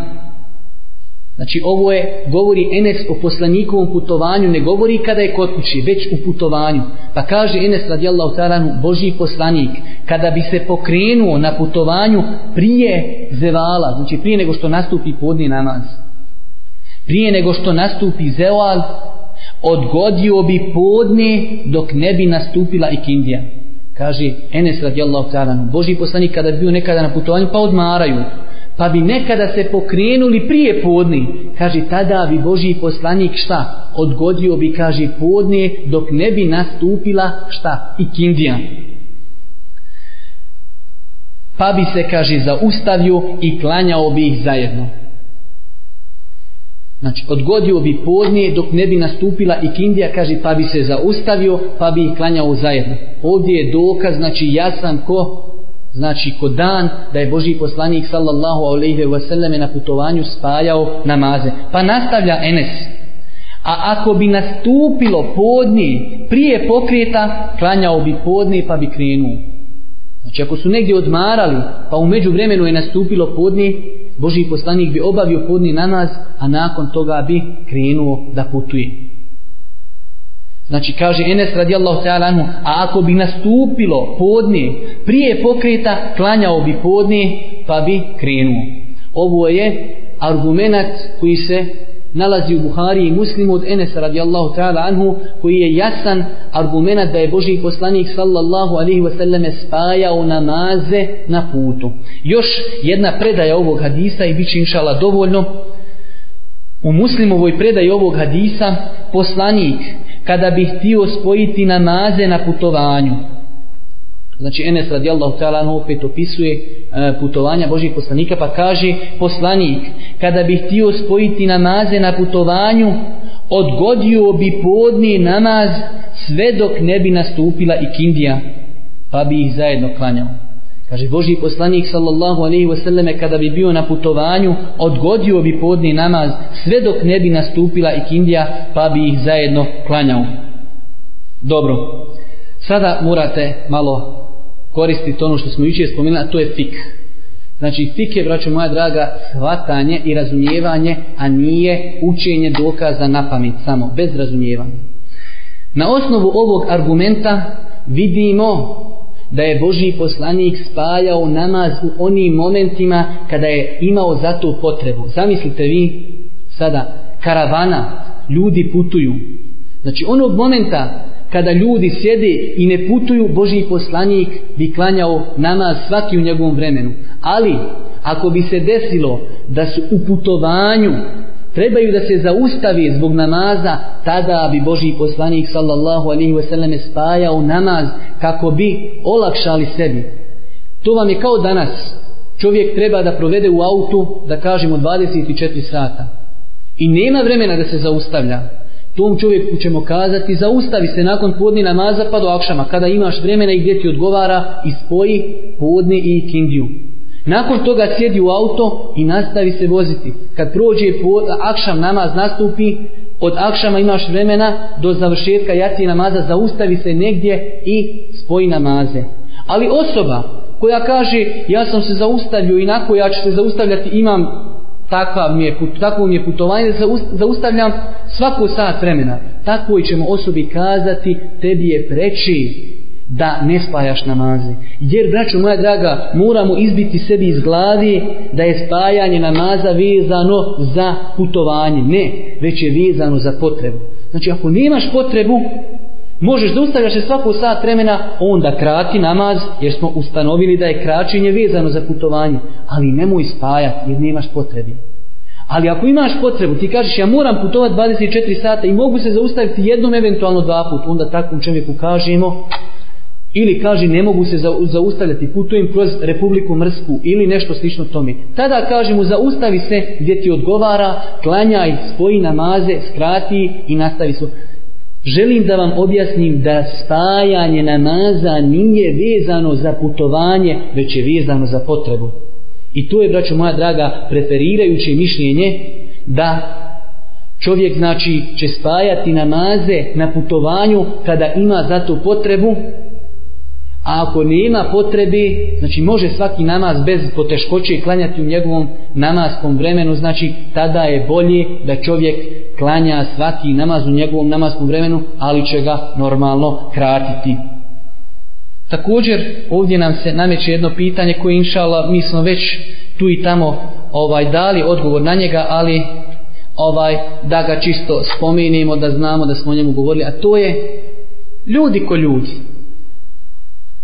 Znači ovo je, govori Enes o poslanikovom putovanju, ne govori kada je kod kući, već u putovanju. Pa kaže Enes radijallahu ta'ala Boži poslanik, kada bi se pokrenuo na putovanju prije zevala, znači prije nego što nastupi podni namaz, prije nego što nastupi zeval, odgodio bi podne dok ne bi nastupila ikindija. Kaže Enes radijallahu ta'ala Boži poslanik kada bi bio nekada na putovanju pa odmaraju, pa bi nekada se pokrenuli prije podni. Kaže, tada bi Božji poslanik šta? Odgodio bi, kaže, podnije dok ne bi nastupila šta? I kindija. Pa bi se, kaže, zaustavio i klanjao bi ih zajedno. Znači, odgodio bi podnije dok ne bi nastupila i Kindija, kaže, pa bi se zaustavio, pa bi ih klanjao zajedno. Ovdje je dokaz, znači, jasan ko? znači ko dan da je Boži poslanik sallallahu alaihi wasallam na putovanju spajao namaze. Pa nastavlja Enes. A ako bi nastupilo podni prije pokreta, klanjao bi podni pa bi krenuo. Znači ako su negdje odmarali, pa u međuvremenu je nastupilo podni, Boži poslanik bi obavio podni namaz, a nakon toga bi krenuo da putuje. Znači kaže Enes radijallahu ta'ala anhu, a ako bi nastupilo podne, prije pokreta klanjao bi podne pa bi krenuo. Ovo je argumenat koji se nalazi u Buhari i muslimu od Enes radijallahu ta'ala anhu koji je jasan argumentat da je Boži poslanik sallallahu alihi wasallam spajao namaze na putu. Još jedna predaja ovog hadisa i bit će inšala dovoljno. U muslimovoj predaji ovog hadisa poslanik kada bi htio spojiti namaze na putovanju. Znači Enes radijallahu ta'ala opet opisuje e, putovanja Božih poslanika pa kaže poslanik kada bi htio spojiti namaze na putovanju odgodio bi podni namaz sve dok ne bi nastupila i ikindija pa bi ih zajedno klanjao. Kaže Boži poslanik sallallahu alaihi wasallam kada bi bio na putovanju odgodio bi podni namaz sve dok ne bi nastupila ikindija pa bi ih zajedno klanjao. Dobro, sada morate malo koristiti ono što smo jučer spomenuli, a to je fik. Znači fik je, braćo moja draga, shvatanje i razumijevanje, a nije učenje dokaza na pamet samo, bez razumijevanja. Na osnovu ovog argumenta vidimo da je Boži poslanik spajao namaz u onim momentima kada je imao za to potrebu. Zamislite vi sada, karavana, ljudi putuju. Znači onog momenta kada ljudi sjedi i ne putuju, Boži poslanik bi klanjao namaz svaki u njegovom vremenu. Ali, ako bi se desilo da su u putovanju trebaju da se zaustavi zbog namaza, tada bi Boži poslanik sallallahu alihi wasallam spajao namaz kako bi olakšali sebi. To vam je kao danas. Čovjek treba da provede u autu, da kažemo 24 sata. I nema vremena da se zaustavlja. Tom čovjeku ćemo kazati, zaustavi se nakon podni namaza pa do akšama, kada imaš vremena i gdje ti odgovara, ispoji podni i kindiju. Nakon toga sjedi u auto i nastavi se voziti. Kad prođe po akšam namaz nastupi, od akšama imaš vremena do završetka jaci namaza, zaustavi se negdje i spoji namaze. Ali osoba koja kaže ja sam se zaustavio i nakon ja ću se zaustavljati imam takav mi je, takvo mi je putovanje, zaustavljam svako sat vremena. Takvoj ćemo osobi kazati tebi je preči da ne spajaš namaze. Jer, braću moja draga, moramo izbiti sebi iz glavi da je spajanje namaza vezano za putovanje. Ne, već je vezano za potrebu. Znači, ako nemaš potrebu, možeš da ustavljaš se svako sat vremena, onda krati namaz, jer smo ustanovili da je kraćenje vezano za putovanje. Ali nemoj spajati, jer nemaš potrebi. Ali ako imaš potrebu, ti kažeš ja moram putovati 24 sata i mogu se zaustaviti jednom eventualno dva puta. onda takvom čovjeku kažemo ili kaže ne mogu se zaustavljati, putujem kroz Republiku Mrsku ili nešto slično tome. Tada kaže mu zaustavi se gdje ti odgovara, klanjaj, spoji namaze, skrati i nastavi se Želim da vam objasnim da spajanje namaza nije vezano za putovanje, već je vezano za potrebu. I tu je, braćo moja draga, preferirajuće mišljenje da čovjek znači će spajati namaze na putovanju kada ima za to potrebu, a ako nema potrebi, znači može svaki namaz bez poteškoće klanjati u njegovom namaskom vremenu, znači tada je bolje da čovjek klanja svaki namaz u njegovom namaskom vremenu, ali će ga normalno kratiti. Također ovdje nam se nameće jedno pitanje koje inšala mi smo već tu i tamo ovaj dali odgovor na njega, ali ovaj da ga čisto spomenemo, da znamo da smo o njemu govorili, a to je ljudi ko ljudi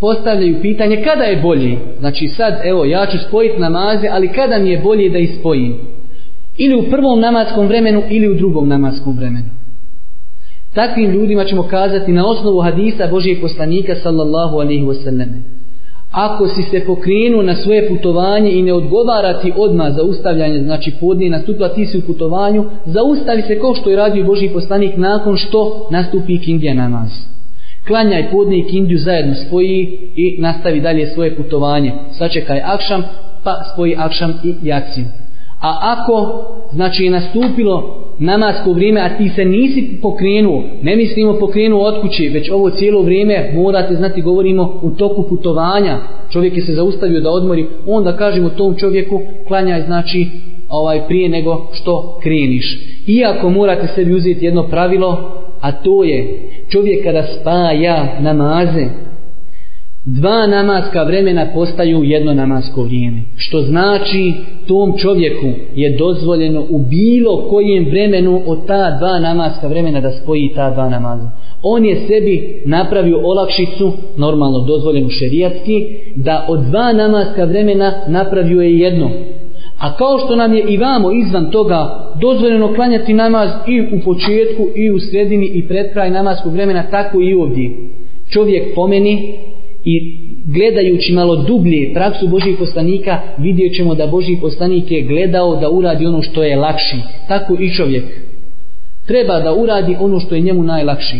postavljaju pitanje kada je bolje. Znači sad, evo, ja ću spojiti namaze, ali kada mi je bolje da ih spojim? Ili u prvom namaskom vremenu, ili u drugom namaskom vremenu. Takvim ljudima ćemo kazati na osnovu hadisa Božijeg poslanika sallallahu alaihi wasallam. Ako si se pokrenu na svoje putovanje i ne odgovarati odmah za ustavljanje, znači podnije nastupila ti si u putovanju, zaustavi se kao što je radio Božji poslanik nakon što nastupi kindja namaz. Klanjaj i podne i zajedno spoji i nastavi dalje svoje putovanje. Sačekaj akšam, pa spoji akšam i jaci. A ako, znači je nastupilo namasko vrijeme, a ti se nisi pokrenuo, ne mislimo pokrenuo od kuće, već ovo cijelo vrijeme morate znati, govorimo u toku putovanja, čovjek je se zaustavio da odmori, onda kažemo tom čovjeku klanjaj znači ovaj prije nego što kreniš. Iako morate sebi uzeti jedno pravilo, a to je čovjek kada spaja namaze, dva namaska vremena postaju jedno namasko vrijeme. Što znači tom čovjeku je dozvoljeno u bilo kojem vremenu od ta dva namaska vremena da spoji ta dva namaza. On je sebi napravio olakšicu, normalno dozvoljenu šerijatski, da od dva namaska vremena napravio je jedno. A kao što nam je i vamo izvan toga dozvoljeno klanjati namaz i u početku i u sredini i pred kraj namaskog vremena, tako i ovdje. Čovjek pomeni i gledajući malo dublje praksu Božih postanika vidjet ćemo da Božji poslanik je gledao da uradi ono što je lakši. Tako i čovjek. Treba da uradi ono što je njemu najlakši.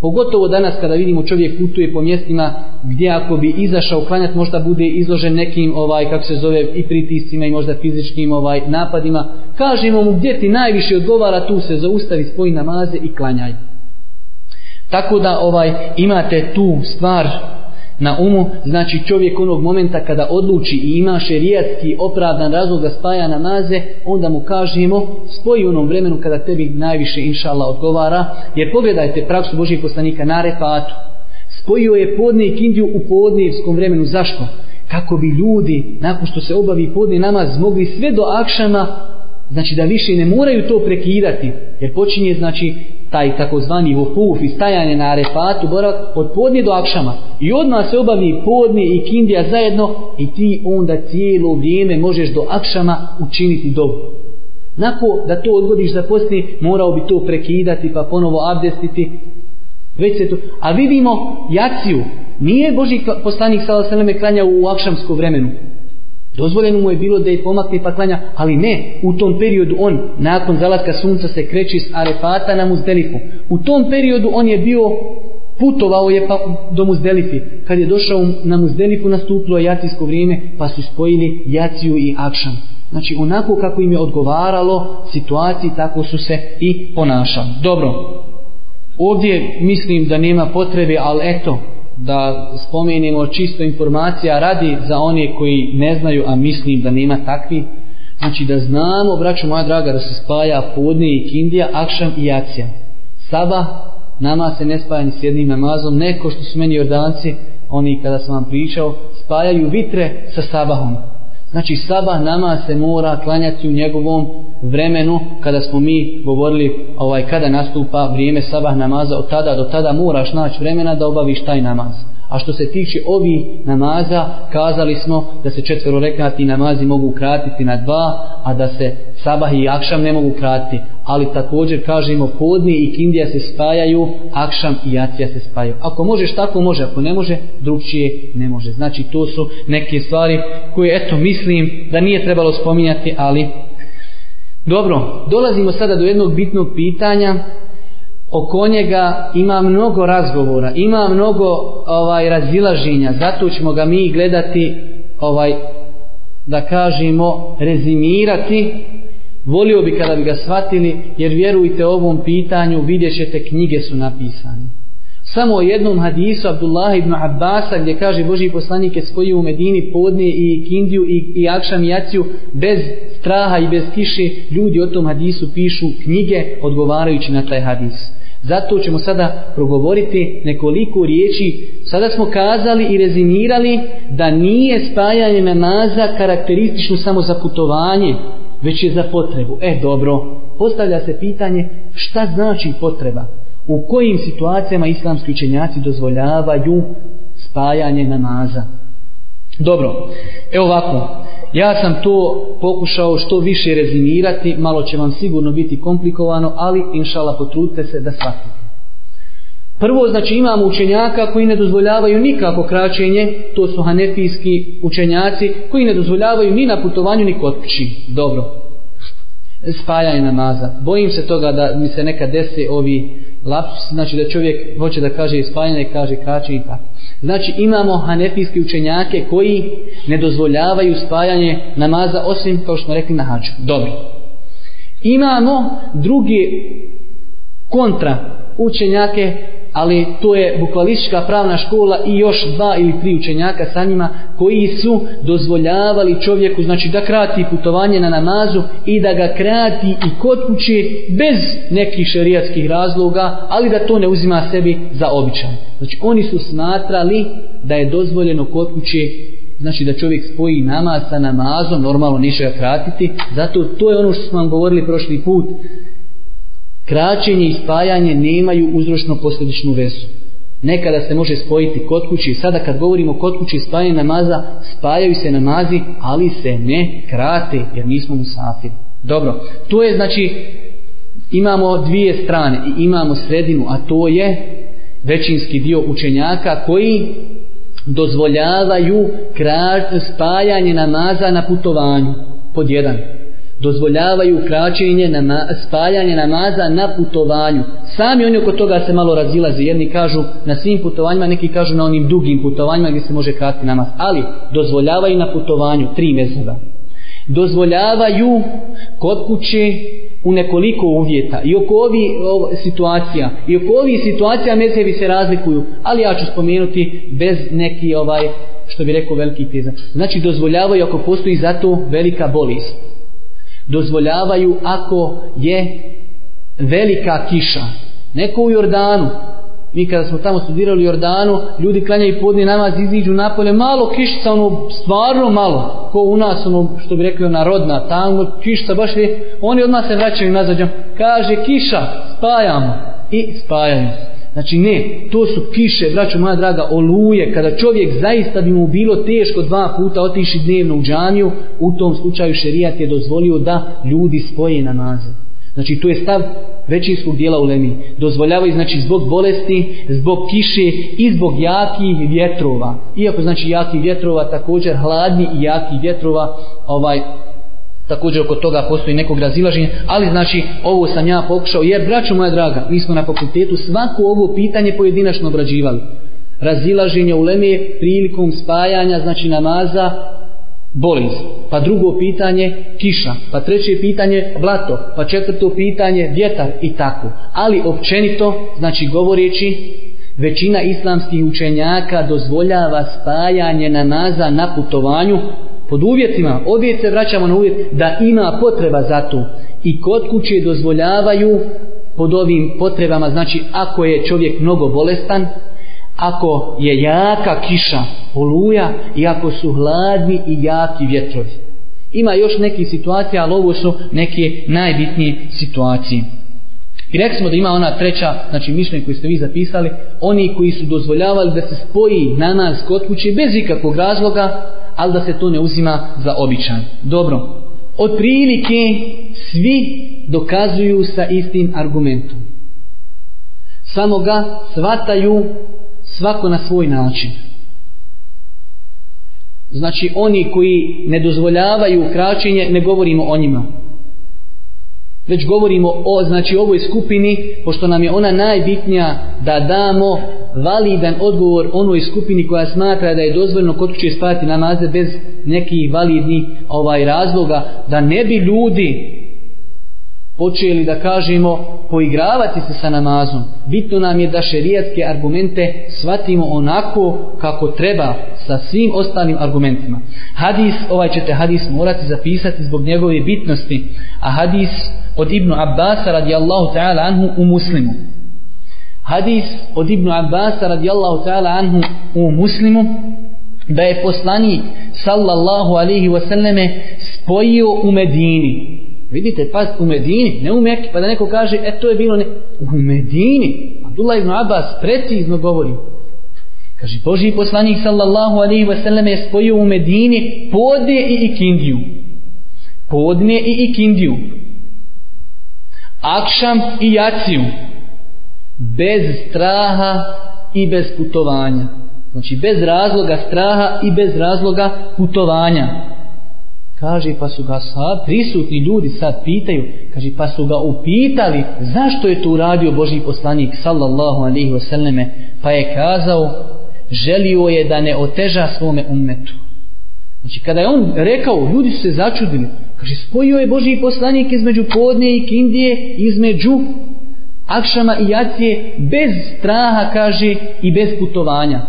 Pogotovo danas kada vidimo čovjek putuje po mjestima gdje ako bi izašao klanjat možda bude izložen nekim ovaj kako se zove i pritiscima i možda fizičkim ovaj napadima. Kažemo mu gdje ti najviše odgovara tu se zaustavi spoji namaze i klanjaj. Tako da ovaj imate tu stvar na umu, znači čovjek onog momenta kada odluči i ima šerijatski opravdan razlog da spaja namaze, onda mu kažemo spoji u onom vremenu kada tebi najviše inšala odgovara, jer pogledajte praksu Božih poslanika na refatu. Spojio je podne i kindiju u podnijevskom vremenu. Zašto? Kako bi ljudi, nakon što se obavi podni namaz, mogli sve do akšama znači da više ne moraju to prekidati, jer počinje znači taj takozvani vuhuf i stajanje na arefatu boravak od podne do akšama i odmah se obavi podne i kindija zajedno i ti onda cijelo vrijeme možeš do akšama učiniti dobro. Nako da to odgodiš za poslije, morao bi to prekidati pa ponovo abdestiti. Već se to... A vidimo jaciju. Nije Boži poslanik s.a.v. kranjao u akšamskom vremenu. Dozvoljeno mu je bilo da je pomakne pa ali ne, u tom periodu on, nakon zalaska sunca se kreće s Arefata na Muzdelifu. U tom periodu on je bio, putovao je pa do Muzdelifi. Kad je došao na Muzdelifu nastupilo jacijsko vrijeme, pa su spojili jaciju i akšan. Znači onako kako im je odgovaralo situaciji, tako su se i ponašali. Dobro, ovdje mislim da nema potrebe, ali eto, da spomenimo čisto informacija radi za one koji ne znaju, a mislim da nema takvi. Znači da znamo, braću moja draga, da se spaja podne i kindija, akšam i jacija. Saba nama se ne spaja ni s jednim namazom, neko što su meni jordanci, oni kada sam vam pričao, spajaju vitre sa sabahom. Znači sabah nama se mora klanjati u njegovom vremenu kada smo mi govorili ovaj kada nastupa vrijeme sabah namaza od tada do tada moraš naći vremena da obaviš taj namaz. A što se tiče ovih namaza, kazali smo da se rekati namazi mogu kratiti na dva, a da se sabah i akšam ne mogu kratiti. Ali također kažemo podni i kindija se spajaju, akšam i jacija se spajaju. Ako možeš tako može, ako ne može, drugčije ne može. Znači to su neke stvari koje eto mislim da nije trebalo spominjati, ali dobro, dolazimo sada do jednog bitnog pitanja oko njega ima mnogo razgovora, ima mnogo ovaj razilaženja, zato ćemo ga mi gledati ovaj da kažemo rezimirati volio bi kada bi ga shvatili jer vjerujte ovom pitanju vidjet ćete knjige su napisane samo o jednom hadisu Abdullah ibn Abbas, gdje kaže Boži poslanik je spojio u Medini podne i Kindiju i, i Akšam i Jaciju bez straha i bez kiše ljudi o tom hadisu pišu knjige odgovarajući na taj hadis zato ćemo sada progovoriti nekoliko riječi. Sada smo kazali i rezimirali da nije spajanje namaza karakteristično samo za putovanje, već je za potrebu. E dobro, postavlja se pitanje šta znači potreba? U kojim situacijama islamski učenjaci dozvoljavaju spajanje namaza? Dobro, evo ovako, ja sam to pokušao što više rezimirati, malo će vam sigurno biti komplikovano, ali inšala potrudite se da shvatite. Prvo, znači imamo učenjaka koji ne dozvoljavaju nikako kraćenje, to su hanefijski učenjaci koji ne dozvoljavaju ni na putovanju ni kod kući. Dobro. Spajanje namaza. Bojim se toga da mi se neka desi ovi lapsi, znači da čovjek hoće da kaže spajanje, kaže kraćenje i tako. Znači imamo hanefijske učenjake koji ne dozvoljavaju spajanje namaza osim kao što smo rekli na hađu. Dobro. Imamo drugi kontra učenjake ali to je bukvalistička pravna škola i još dva ili tri učenjaka sa njima koji su dozvoljavali čovjeku znači da krati putovanje na namazu i da ga krati i kod kuće bez nekih šerijatskih razloga, ali da to ne uzima sebi za običan. Znači oni su smatrali da je dozvoljeno kod kuće znači da čovjek spoji namaz sa namazom, normalno neće ga kratiti, zato to je ono što smo vam govorili prošli put, Kraćenje i spajanje nemaju uzročno-posljedičnu vezu. Nekada se može spojiti kod kući. Sada kad govorimo kod kući spajanje namaza, spajaju se namazi, ali se ne krate, jer nismo sati Dobro, to je znači, imamo dvije strane i imamo sredinu, a to je većinski dio učenjaka koji dozvoljavaju spajanje namaza na putovanju. Pod jedan dozvoljavaju kraćenje nama, spaljanje namaza na putovanju. Sami oni oko toga se malo razilaze Jedni kažu na svim putovanjima, neki kažu na onim dugim putovanjima gdje se može krati namaz. Ali dozvoljavaju na putovanju tri mezeva Dozvoljavaju kod kuće u nekoliko uvjeta i oko ovih situacija i oko ovih situacija mezevi se razlikuju ali ja ću spomenuti bez neki ovaj što bi rekao veliki teza znači dozvoljavaju ako postoji zato velika bolest dozvoljavaju ako je velika kiša. Neko u Jordanu, mi kada smo tamo studirali u Jordanu, ljudi klanjaju podni namaz, iziđu napolje, malo kišica, ono, stvarno malo, ko u nas, ono, što bi rekli, narodna rodna, tamo, kišica, baš je, oni odmah se vraćaju nazad, kaže, kiša, spajamo, i spajamo Znači ne, to su kiše, braćo moja draga, oluje, kada čovjek zaista bi mu bilo teško dva puta otiši dnevno u džanju, u tom slučaju šerijat je dozvolio da ljudi spoje na naziv. Znači to je stav većinskog dijela u Lemi, Dozvoljavaju znači zbog bolesti, zbog kiše i zbog jakih vjetrova. Iako znači jakih vjetrova također hladni i jakih vjetrova ovaj Također oko toga postoji nekog razilaženja, ali znači ovo sam ja pokušao, jer braćo moja draga, mi smo na fakultetu svako ovo pitanje pojedinačno obrađivali. Razilaženje u leme prilikom spajanja, znači namaza, bolest. Pa drugo pitanje, kiša. Pa treće pitanje, blato. Pa četvrto pitanje, vjetar i tako. Ali općenito, znači govoreći, većina islamskih učenjaka dozvoljava spajanje namaza na putovanju pod uvjetima, ovdje se vraćamo na uvjet da ima potreba za to i kod kuće dozvoljavaju pod ovim potrebama, znači ako je čovjek mnogo bolestan, ako je jaka kiša, oluja i ako su hladni i jaki vjetrovi. Ima još nekih situacija, ali ovo su neke najbitnije situacije. I rekli smo da ima ona treća, znači mišljenje koje ste vi zapisali, oni koji su dozvoljavali da se spoji na nas kod kuće bez ikakvog razloga, ali da se to ne uzima za običan. Dobro, otprilike svi dokazuju sa istim argumentom. Samo ga svataju svako na svoj način. Znači oni koji ne dozvoljavaju kraćenje, ne govorimo o njima već govorimo o znači ovoj skupini, pošto nam je ona najbitnija da damo validan odgovor onoj skupini koja smatra da je dozvoljno kod kuće spati namaze bez nekih validnih ovaj razloga, da ne bi ljudi počeli da kažemo poigravati se sa namazom. Bitno nam je da šerijatske argumente shvatimo onako kako treba sa svim ostalim argumentima. Hadis, ovaj ćete hadis morati zapisati zbog njegove bitnosti, a hadis od Ibnu Abbasa radijallahu ta'ala anhu u muslimu. Hadis od Ibnu Abbas radijallahu ta'ala anhu u muslimu da je poslanik sallallahu alaihi wasallame spojio u Medini Vidite, pa u Medini, ne u Mekki, pa da neko kaže, e to je bilo ne... U Medini, Abdullah ibn Abbas precizno govori. Kaže, Boži poslanik sallallahu alaihi sallam je spojio u Medini podne i ikindiju. Podne i ikindiju. Akšam i jaciju. Bez straha i bez putovanja. Znači, bez razloga straha i bez razloga putovanja. Kaže, pa su ga sad, prisutni ljudi sad pitaju, kaže, pa su ga upitali zašto je to uradio Boži poslanik sallallahu alihi wasallame, pa je kazao, želio je da ne oteža svome ummetu. Znači, kada je on rekao, ljudi su se začudili, kaže, spojio je Boži poslanik između podne i kindije, između akšama i jacije, bez straha, kaže, i bez putovanja.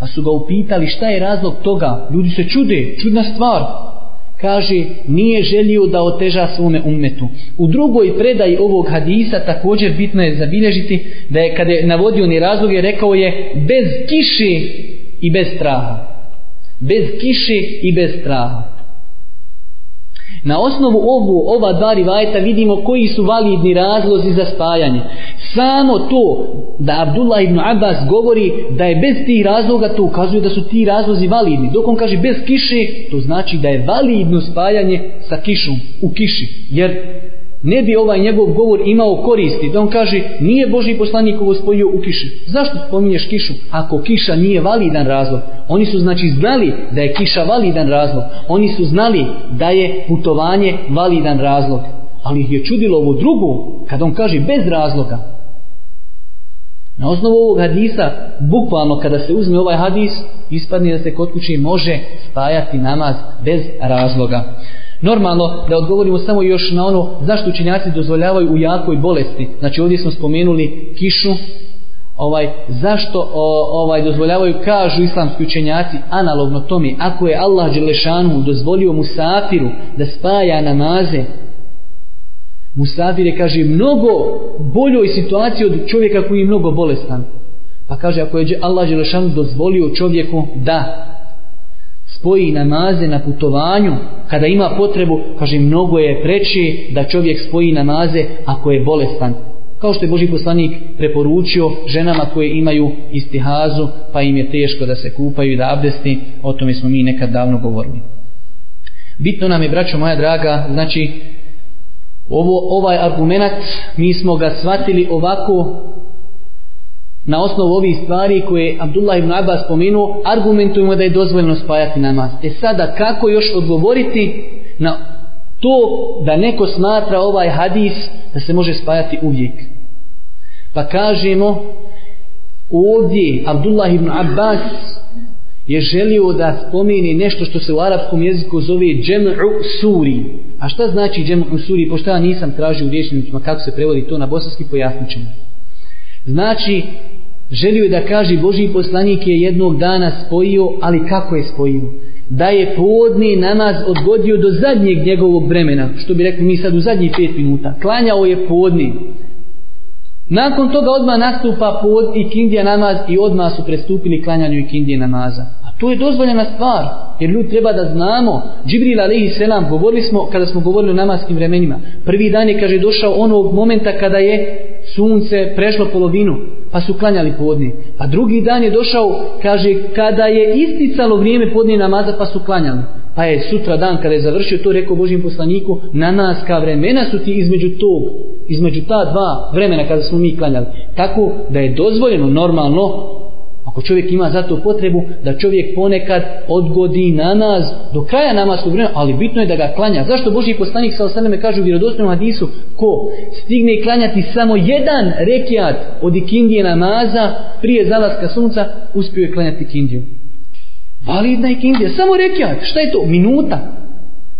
Pa su ga upitali šta je razlog toga, ljudi se čude, čudna stvar, kaže nije želio da oteža svome ummetu. U drugoj predaji ovog hadisa također bitno je zabilježiti da je kada je navodio ni razloge rekao je bez kiše i bez straha. Bez kiše i bez straha. Na osnovu obu ova dva rivajeta vidimo koji su validni razlozi za spajanje. Samo to da Abdullah ibn Abbas govori da je bez tih razloga, to ukazuje da su ti razlozi validni. Dok on kaže bez kiše, to znači da je validno spajanje sa kišom, u kiši. Jer ne bi ovaj njegov govor imao koristi. Da on kaže, nije Boži poslanik ovo spojio u kiši. Zašto spominješ kišu? Ako kiša nije validan razlog. Oni su znači znali da je kiša validan razlog. Oni su znali da je putovanje validan razlog. Ali ih je čudilo ovo drugo, kad on kaže bez razloga. Na osnovu ovog hadisa, bukvalno kada se uzme ovaj hadis, ispadne da se kod kuće može spajati namaz bez razloga. Normalno da odgovorimo samo još na ono zašto učenjaci dozvoljavaju u jakoj bolesti. Znači ovdje smo spomenuli kišu, ovaj zašto ovaj dozvoljavaju kažu islamski učenjaci analogno tome ako je Allah dželešanu dozvolio musafiru da spaja namaze Musafir je, kaže, mnogo boljoj situaciji od čovjeka koji je mnogo bolestan. Pa kaže, ako je Allah Đelešanu dozvolio čovjeku da spoji namaze na putovanju, kada ima potrebu, kaže mnogo je preći da čovjek spoji namaze ako je bolestan. Kao što je Boži poslanik preporučio ženama koje imaju istihazu, pa im je teško da se kupaju i da abdesti, o tome smo mi nekad davno govorili. Bitno nam je, braćo moja draga, znači, ovo, ovaj argument, mi smo ga shvatili ovako na osnovu ovih stvari koje Abdullah ibn Abbas spomenuo, argumentujemo da je dozvoljeno spajati namaz. E sada, kako još odgovoriti na to da neko smatra ovaj hadis da se može spajati uvijek? Pa kažemo, ovdje Abdullah ibn Abbas je želio da spomeni nešto što se u arapskom jeziku zove džem'u suri. A šta znači džem'u suri? Pošto ja nisam tražio u rječnicima kako se prevodi to na bosanski, pojasnit Znači, želio je da kaže Boži poslanik je jednog dana spojio, ali kako je spojio? Da je podni namaz odgodio do zadnjeg njegovog vremena, što bi rekli mi sad u zadnjih pet minuta. Klanjao je podni. Nakon toga odmah nastupa pod i kindija namaz i odmah su prestupili klanjanju i kindije namaza. To je dozvoljena stvar, jer ljudi treba da znamo. Džibril alaihi selam, govorili smo kada smo govorili o namaskim vremenima. Prvi dan je, kaže, došao onog momenta kada je sunce prešlo polovinu, pa su klanjali podni. A drugi dan je došao, kaže, kada je isticalo vrijeme podni namaza, pa su klanjali. Pa je sutra dan kada je završio to rekao Božim poslaniku, namaska vremena su ti između tog, između ta dva vremena kada smo mi klanjali. Tako da je dozvoljeno normalno ako čovjek ima za to potrebu da čovjek ponekad odgodi na nas do kraja u vremena, ali bitno je da ga klanja. Zašto Boži poslanik sa osaleme kaže u vjerodostojnom hadisu ko stigne klanjati samo jedan rekiat od ikindije namaza prije zalaska sunca, uspio je klanjati ikindiju. Validna ikindija, samo rekiat, šta je to? Minuta,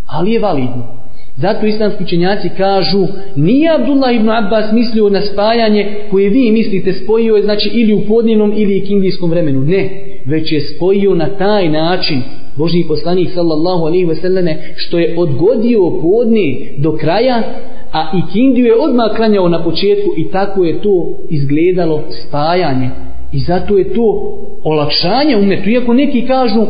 ali je validno. Zato islamski učenjaci kažu nije Abdullah ibn Abbas mislio na spajanje koje vi mislite spojio je znači ili u podnjenom ili kindijskom vremenu. Ne, već je spojio na taj način Božji poslanik sallallahu alaihi selleme što je odgodio podni do kraja a i kindiju je odmah klanjao na početku i tako je to izgledalo spajanje. I zato je to olakšanje umetu. Iako neki kažu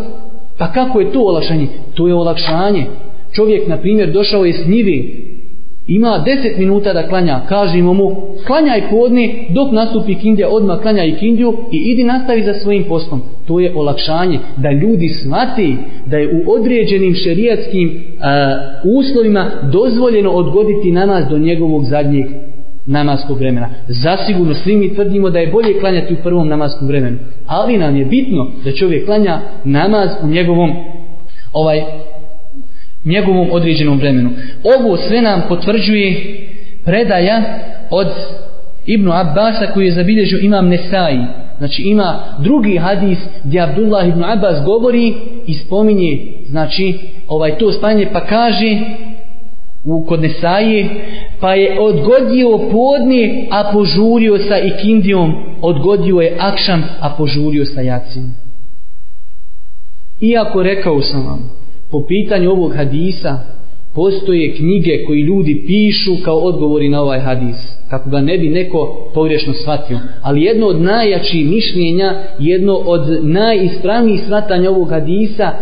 pa kako je to olakšanje? To je olakšanje čovjek, na primjer, došao je s njivi, ima deset minuta da klanja, kažemo mu, klanjaj podne dok nastupi kindija, odmah klanjaj kindiju i idi nastavi za svojim poslom. To je olakšanje, da ljudi smati da je u određenim šerijatskim e, uslovima dozvoljeno odgoditi namaz do njegovog zadnjeg namaskog vremena. Zasigurno svi mi tvrdimo da je bolje klanjati u prvom namaskom vremenu, ali nam je bitno da čovjek klanja namaz u njegovom ovaj njegovom određenom vremenu. Ovo sve nam potvrđuje predaja od Ibnu Abbasa koji je zabilježio imam Nesai. Znači ima drugi hadis gdje Abdullah ibn Abbas govori i spominje znači ovaj to spanje pa kaže u kod Nesai pa je odgodio podne a požurio sa ikindijom odgodio je akšam a požurio sa jacim iako rekao sam vam po pitanju ovog hadisa postoje knjige koji ljudi pišu kao odgovori na ovaj hadis kako ga ne bi neko pogrešno shvatio ali jedno od najjačih mišljenja jedno od najispravnijih shvatanja ovog hadisa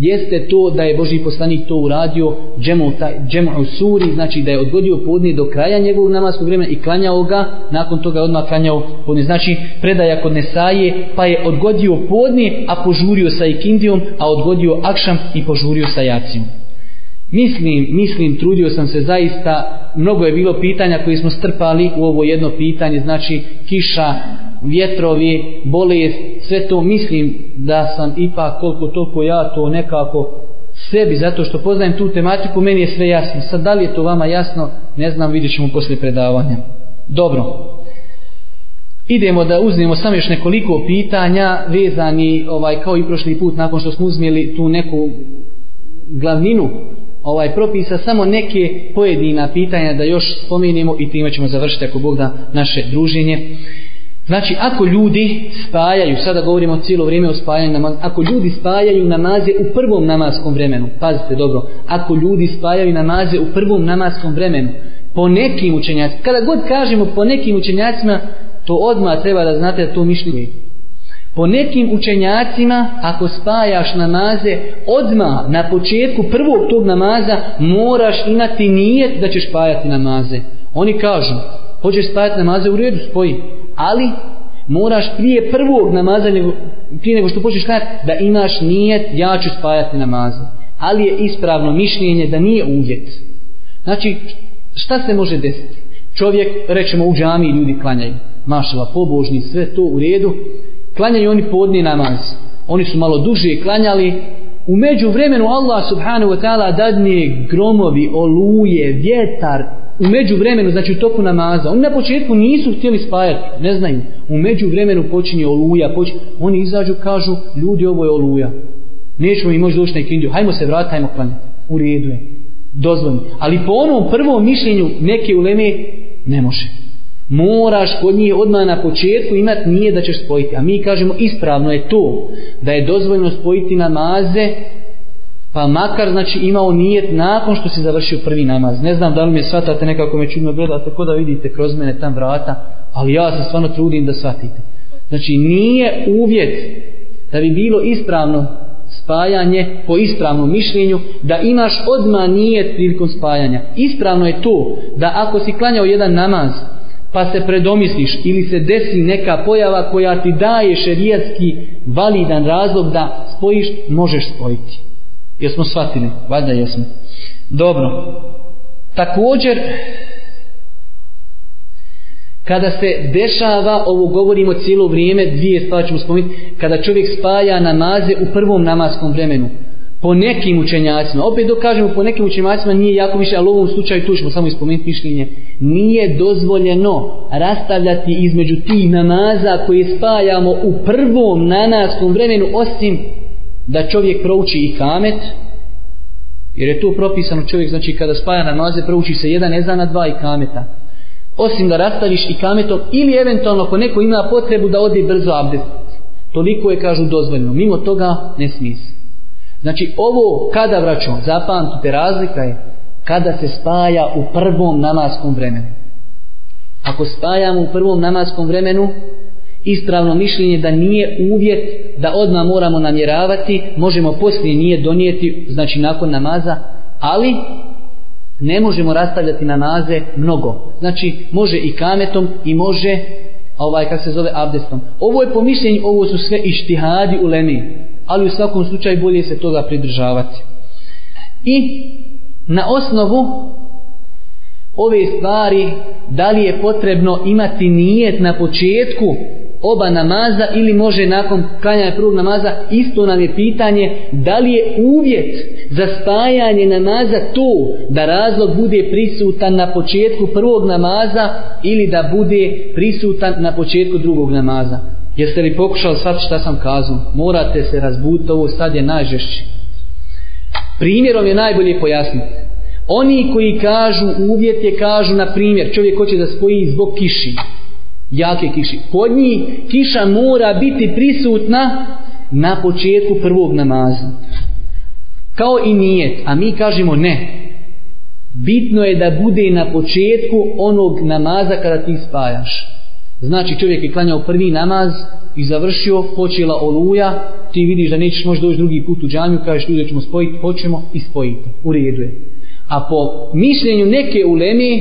jeste to da je Boži poslanik to uradio džemu, taj, džemu suri, znači da je odgodio podne do kraja njegovog namaskog vremena i klanjao ga, nakon toga je odmah klanjao podne. Znači predaja kod Nesaje, pa je odgodio podne, a požurio sa ikindijom, a odgodio akšam i požurio sa jacijom. Mislim, mislim, trudio sam se zaista, mnogo je bilo pitanja koje smo strpali u ovo jedno pitanje, znači kiša, vjetrovi, bolest, sve to mislim da sam ipak koliko toliko ja to nekako sebi, zato što poznajem tu tematiku, meni je sve jasno. Sad, da li je to vama jasno, ne znam, vidjet ćemo poslije predavanja. Dobro. Idemo da uzmemo samo još nekoliko pitanja vezani, ovaj, kao i prošli put, nakon što smo uzmjeli tu neku glavninu ovaj propisa, samo neke pojedina pitanja da još spomenemo i time ćemo završiti ako Bog da naše druženje. Znači, ako ljudi spajaju, sada govorimo cijelo vrijeme o spajanju namaz ako ljudi spajaju namaze u prvom namaskom vremenu, pazite dobro, ako ljudi spajaju namaze u prvom namaskom vremenu, po nekim učenjacima, kada god kažemo po nekim učenjacima, to odmah treba da znate da to mišljenje. Po nekim učenjacima, ako spajaš namaze, odmah na početku prvog tog namaza moraš imati nijet da ćeš spajati namaze. Oni kažu, Hoćeš spajati namaze u redu, spoji. Ali moraš prije prvog namaza, nego, prije nego što počneš kajati, da imaš nijet, ja ću spajati namaze. Ali je ispravno mišljenje da nije uvjet. Znači, šta se može desiti? Čovjek, rećemo u džami ljudi klanjaju. Mašava, pobožni, sve to u redu. Klanjaju oni podni namaz. Oni su malo duže klanjali. U međuvremenu Allah subhanahu wa ta'ala dadne gromovi, oluje, vjetar, u međuvremenu, znači u toku namaza, oni na početku nisu htjeli spajati, ne znaju, u međuvremenu počinje oluja, počinje, oni izađu, kažu, ljudi ovo je oluja, nećemo i moći doći na ikindiju, hajmo se vrati, hajmo u redu je, dozvoljno. Ali po onom prvom mišljenju neke uleme ne može. Moraš kod njih odmah na početku imati nije da ćeš spojiti. A mi kažemo ispravno je to da je dozvoljno spojiti namaze pa makar znači imao nijet nakon što si završio prvi namaz. Ne znam da li me shvatate nekako me čudno gledate, ko da vidite kroz mene tam vrata, ali ja se stvarno trudim da shvatite. Znači nije uvjet da bi bilo ispravno spajanje po ispravnom mišljenju da imaš odma nijet prilikom spajanja. Ispravno je to da ako si klanjao jedan namaz pa se predomisliš ili se desi neka pojava koja ti daje šerijatski validan razlog da spojiš, možeš spojiti. Jesmo shvatili? Valjda jesmo. Dobro. Također, kada se dešava, ovo govorimo cijelo vrijeme, dvije stvari ćemo spomenuti, kada čovjek spaja namaze u prvom namaskom vremenu, po nekim učenjacima, opet dok kažemo po nekim učenjacima nije jako više, ali u ovom slučaju tu ćemo samo ispomenuti mišljenje, nije dozvoljeno rastavljati između tih namaza koje spajamo u prvom namaskom vremenu, osim da čovjek prouči i kamet, jer je tu propisano čovjek, znači kada spaja maze, prouči se jedan ezan na dva i kameta. Osim da rastaviš i kametom ili eventualno ako neko ima potrebu da ode brzo abdest. Toliko je, kažu, dozvoljno Mimo toga ne smis. Znači ovo kada vraćamo, zapamtite, razlika je kada se spaja u prvom namaskom vremenu. Ako spajamo u prvom namaskom vremenu, ispravno mišljenje da nije uvjet da odmah moramo namjeravati, možemo poslije nije donijeti, znači nakon namaza, ali ne možemo rastavljati namaze mnogo. Znači može i kametom i može ovaj kako se zove abdestom. Ovo je po mišljenju, ovo su sve ištihadi u lemi, ali u svakom slučaju bolje se toga pridržavati. I na osnovu ove stvari da li je potrebno imati nijet na početku oba namaza ili može nakon klanjanja prvog namaza isto nam je pitanje da li je uvjet za spajanje namaza to da razlog bude prisutan na početku prvog namaza ili da bude prisutan na početku drugog namaza. Jeste li pokušali sad šta sam kazao? Morate se razbuditi ovo sad je najžešće. Primjerom je najbolje pojasniti. Oni koji kažu uvjet je kažu na primjer čovjek hoće da spoji zbog kiši jake kiši. Pod njih kiša mora biti prisutna na početku prvog namaza. Kao i nijet, a mi kažemo ne. Bitno je da bude na početku onog namaza kada ti spajaš. Znači čovjek je klanjao prvi namaz i završio, počela oluja, ti vidiš da nećeš možda doći drugi put u džanju, kažeš ljudi ćemo spojiti, hoćemo i spojiti. U redu je. A po mišljenju neke uleme,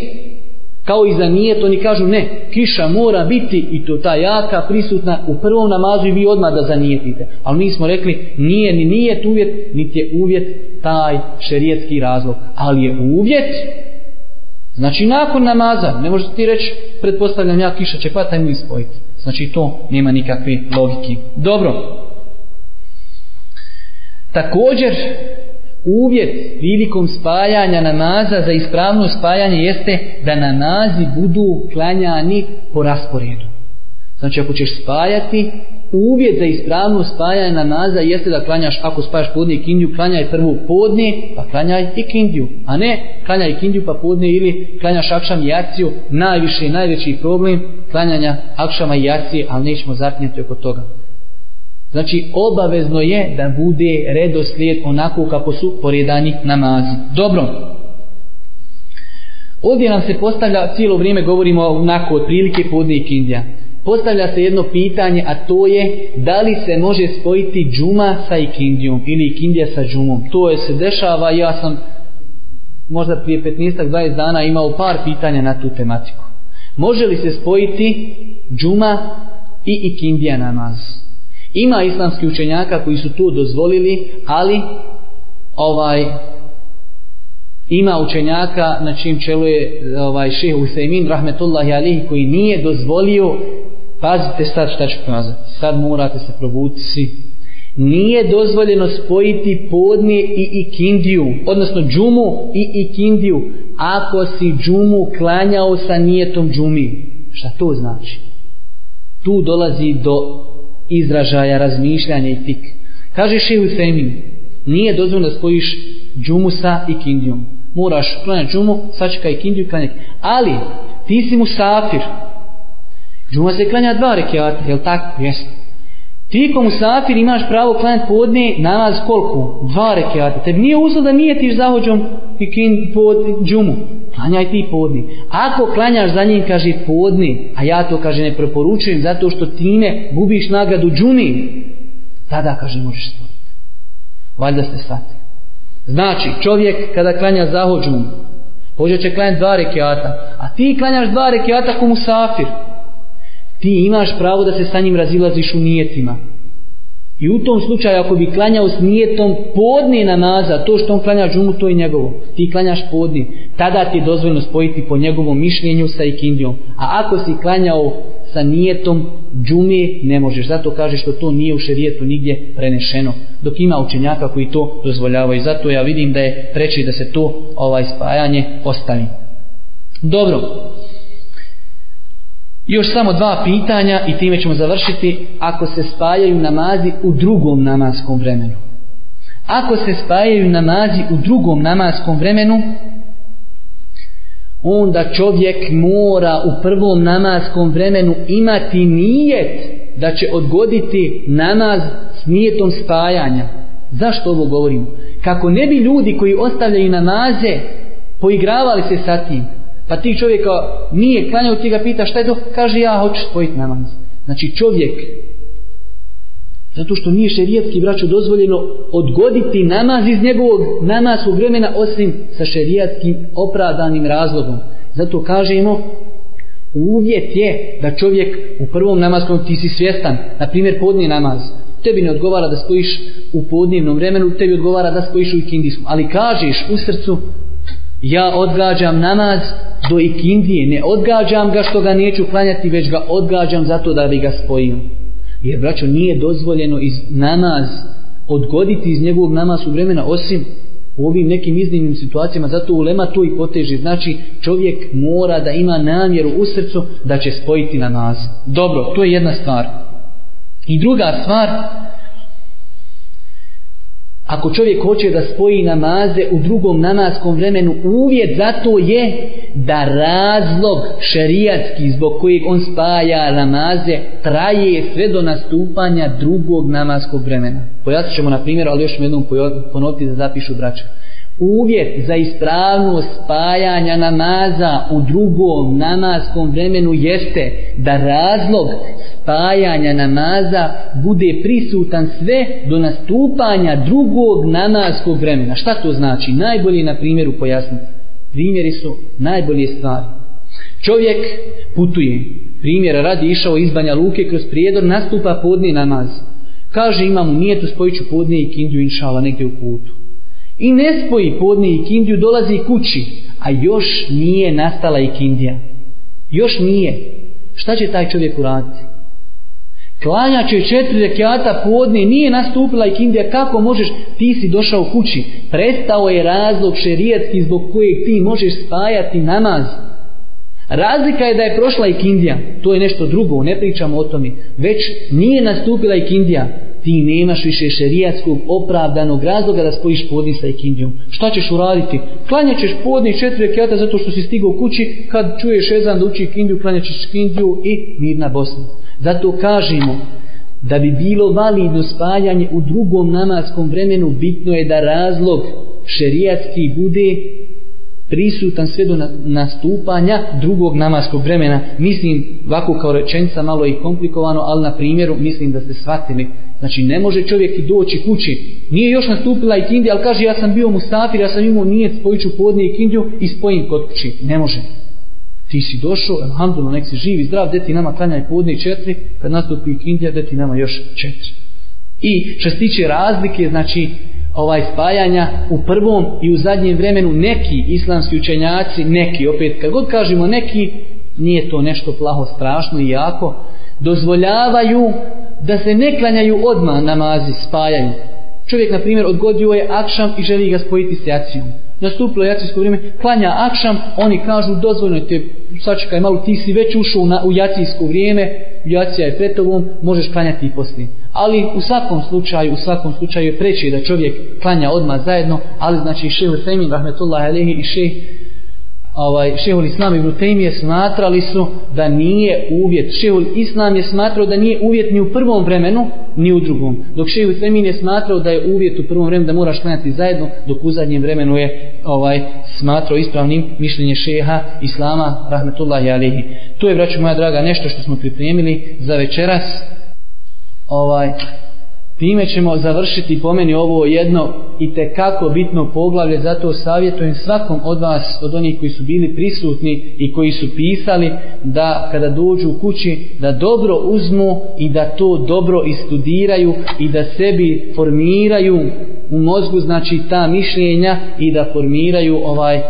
kao i za nijet, oni kažu ne, kiša mora biti i to ta jaka prisutna u prvom namazu i vi odmah da zanijetite. Ali mi smo rekli nije ni nijet uvjet, niti je uvjet taj šerijetski razlog. Ali je uvjet, znači nakon namaza, ne možete ti reći, pretpostavljam ja kiša će pati, mi spojiti. Znači to nema nikakve logike. Dobro. Također, uvjet prilikom spajanja namaza za ispravno spajanje jeste da na nazi budu klanjani po rasporedu. Znači ako ćeš spajati, uvjet za ispravno spajanje namaza jeste da klanjaš, ako spajaš podne i kindiju, klanjaj prvo podne, pa klanjaj i kindju, A ne klanjaj kindju pa podne ili klanjaš akšam i jaciju, najviše i najveći problem klanjanja akšama i jacije, ali nećemo zapnjati oko toga. Znači obavezno je da bude redoslijed onako kako su poredani namazi. Dobro. Ovdje nam se postavlja, cijelo vrijeme govorimo onako otprilike podne i kindija. Postavlja se jedno pitanje, a to je da li se može spojiti džuma sa ikindijom ili ikindija sa džumom. To je se dešava, ja sam možda prije 15-20 dana imao par pitanja na tu tematiku. Može li se spojiti džuma i ikindija namaz? Ima islamski učenjaka koji su tu dozvolili, ali ovaj ima učenjaka na čim čelu je ovaj Šejh Usejmin rahmetullahi koji nije dozvolio pazite sad šta ću kazati sad morate se probuti nije dozvoljeno spojiti podnije i ikindiju odnosno džumu i ikindiju ako si džumu klanjao sa nijetom džumi šta to znači tu dolazi do izražaja, razmišljanja i tik. Kaže u Semin, nije dozvoljno da spojiš džumu sa i Moraš klanjati džumu, sačekaj ikindiju i klanjati. Ali, ti si musafir. Džuma se klanja dva rekiata, jel tako? Jeste. Ti ko safir imaš pravo klanjati podne namaz koliko? Dva rekiata. Tebi nije uslov da nije tiš zahođom i kin pod džumu. Klanjaj ti podni. Ako klanjaš za njim, kaže podni, a ja to, kaže, ne preporučujem zato što time gubiš nagradu džumi, tada, kaže, možeš stvoriti. Valjda ste shvatili. Znači, čovjek kada klanja zahođom, hođe će klanjati dva rekiata, a ti klanjaš dva rekiata ko safir, ti imaš pravo da se sa njim razilaziš u nijetima. I u tom slučaju ako bi klanjao s nijetom podni namaza, to što on klanja džumu, to je njegovo. Ti klanjaš podni. Tada ti je dozvoljno spojiti po njegovom mišljenju sa ikindijom. A ako si klanjao sa nijetom džume, ne možeš. Zato kaže što to nije u šerijetu nigdje prenešeno. Dok ima učenjaka koji to dozvoljavaju. Zato ja vidim da je treći da se to ovaj spajanje ostavi. Dobro. Još samo dva pitanja i time ćemo završiti ako se spajaju namazi u drugom namaskom vremenu. Ako se spajaju namazi u drugom namaskom vremenu, onda čovjek mora u prvom namaskom vremenu imati nijet da će odgoditi namaz s nijetom spajanja. Zašto ovo govorim? Kako ne bi ljudi koji ostavljaju namaze poigravali se sa tim, pa ti čovjeka nije klanjao, ti ga pita šta je to? Kaže ja hoću spojiti namaz. Znači čovjek, zato što nije šerijetski braću dozvoljeno odgoditi namaz iz njegovog u vremena osim sa šerijatskim opravdanim razlogom. Zato kažemo uvjet je da čovjek u prvom namaskom ti si svjestan, na primjer podni namaz. Tebi ne odgovara da spojiš u podnevnom vremenu, tebi odgovara da spojiš u ikindijskom. Ali kažeš u srcu, ja odgađam namaz do ikindije. Ne odgađam ga što ga neću klanjati, već ga odgađam zato da bi ga spojio. Jer, braćo, nije dozvoljeno iz namaz odgoditi iz njegovog u vremena, osim u ovim nekim iznimnim situacijama, zato ulema to i poteže. Znači, čovjek mora da ima namjeru u srcu da će spojiti namaz. Dobro, to je jedna stvar. I druga stvar, ako čovjek hoće da spoji namaze u drugom namaskom vremenu, uvjet za to je da razlog šerijatski zbog kojeg on spaja namaze traje sve do nastupanja drugog namaskog vremena. Pojasnit ćemo na primjer, ali još jednom ponoviti da zapišu braća. Uvjet za ispravno spajanja namaza u drugom namaskom vremenu jeste da razlog spajanja namaza bude prisutan sve do nastupanja drugog namaskog vremena. Šta to znači? Najbolje na primjeru pojasniti. Primjeri su najbolje stvari. Čovjek putuje. Primjer radi išao iz Banja Luke kroz prijedor, nastupa podni namaz. Kaže imam u nijetu, spojiću podnije i kindju inšala negdje u putu. I ne spoji podne i kindiju, dolazi kući, a još nije nastala i kindija. Još nije. Šta će taj čovjek uraditi? Klanja će četiri rekiata podne, nije nastupila i kindija, kako možeš, ti si došao kući. Prestao je razlog šerijetski zbog kojeg ti možeš spajati namaz. Razlika je da je prošla i kindija, to je nešto drugo, ne pričamo o tome, već nije nastupila i kindija ti nemaš više šerijatskog opravdanog razloga da spojiš podni sa ikindijom. Šta ćeš uraditi? Klanjaćeš podni četiri rekata zato što si stigao kući, kad čuješ ezan da uči ikindiju, klanjaćeš i mirna Bosna. Zato kažemo, da bi bilo validno spajanje u drugom namaskom vremenu, bitno je da razlog šerijatski bude prisutan sve do nastupanja drugog namaskog vremena. Mislim, ovako kao rečenica malo i komplikovano, ali na primjeru mislim da ste shvatili. Znači ne može čovjek doći kući, nije još nastupila i kindija, ali kaže ja sam bio mustafir, ja sam imao nijet, spojit ću podnije i kindiju i spojim kod kući. Ne može. Ti si došao, alhamdulillah, nek si živi, zdrav, deti nama kanja i podnije četiri, kad nastupi kindija, deti nama još četiri. I što se tiče razlike, znači ovaj spajanja u prvom i u zadnjem vremenu neki islamski učenjaci, neki, opet kad god kažemo neki, nije to nešto plaho, strašno i jako, dozvoljavaju da se ne klanjaju odmah namazi spajaju Čovjek, na primjer, odgodio je akšam i želi ga spojiti s jacijom nastupilo jacijsko vrijeme, klanja akšam, oni kažu dozvoljno te, sačekaj malo, ti si već ušao na, u jacijsko vrijeme, jacija je pred možeš klanjati i poslije. Ali u svakom slučaju, u svakom slučaju je preče da čovjek klanja odmah zajedno, ali znači šehr Usemin, rahmetullahi alehi i šehr ovaj, šehul Islam i Brutejmije smatrali su da nije uvjet. šehul Islam je smatrao da nije uvjet ni u prvom vremenu, ni u drugom. Dok šehul Islam je smatrao da je uvjet u prvom vremenu da moraš klanjati zajedno, dok u zadnjem vremenu je ovaj, smatrao ispravnim mišljenje šeha Islama, rahmetullahi alihi. To je, braću moja draga, nešto što smo pripremili za večeras. Ovaj, Time ćemo završiti po meni ovo jedno i kako bitno poglavlje, zato savjetujem svakom od vas, od onih koji su bili prisutni i koji su pisali, da kada dođu u kući, da dobro uzmu i da to dobro istudiraju i da sebi formiraju u mozgu znači ta mišljenja i da formiraju ovaj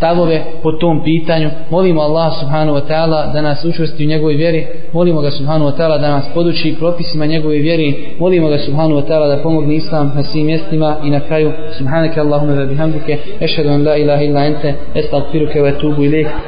stavove po tom pitanju. Molimo Allah subhanahu wa ta'ala da nas učvrsti u njegovoj vjeri. Molimo ga subhanahu wa ta'ala da nas poduči propisima njegove vjeri. Molimo ga subhanahu wa ta'ala da pomogne islam na svim mjestima i na kraju subhanaka Allahumma wa bihamdike ešhedu an la ilaha illa ente tubu wa tubu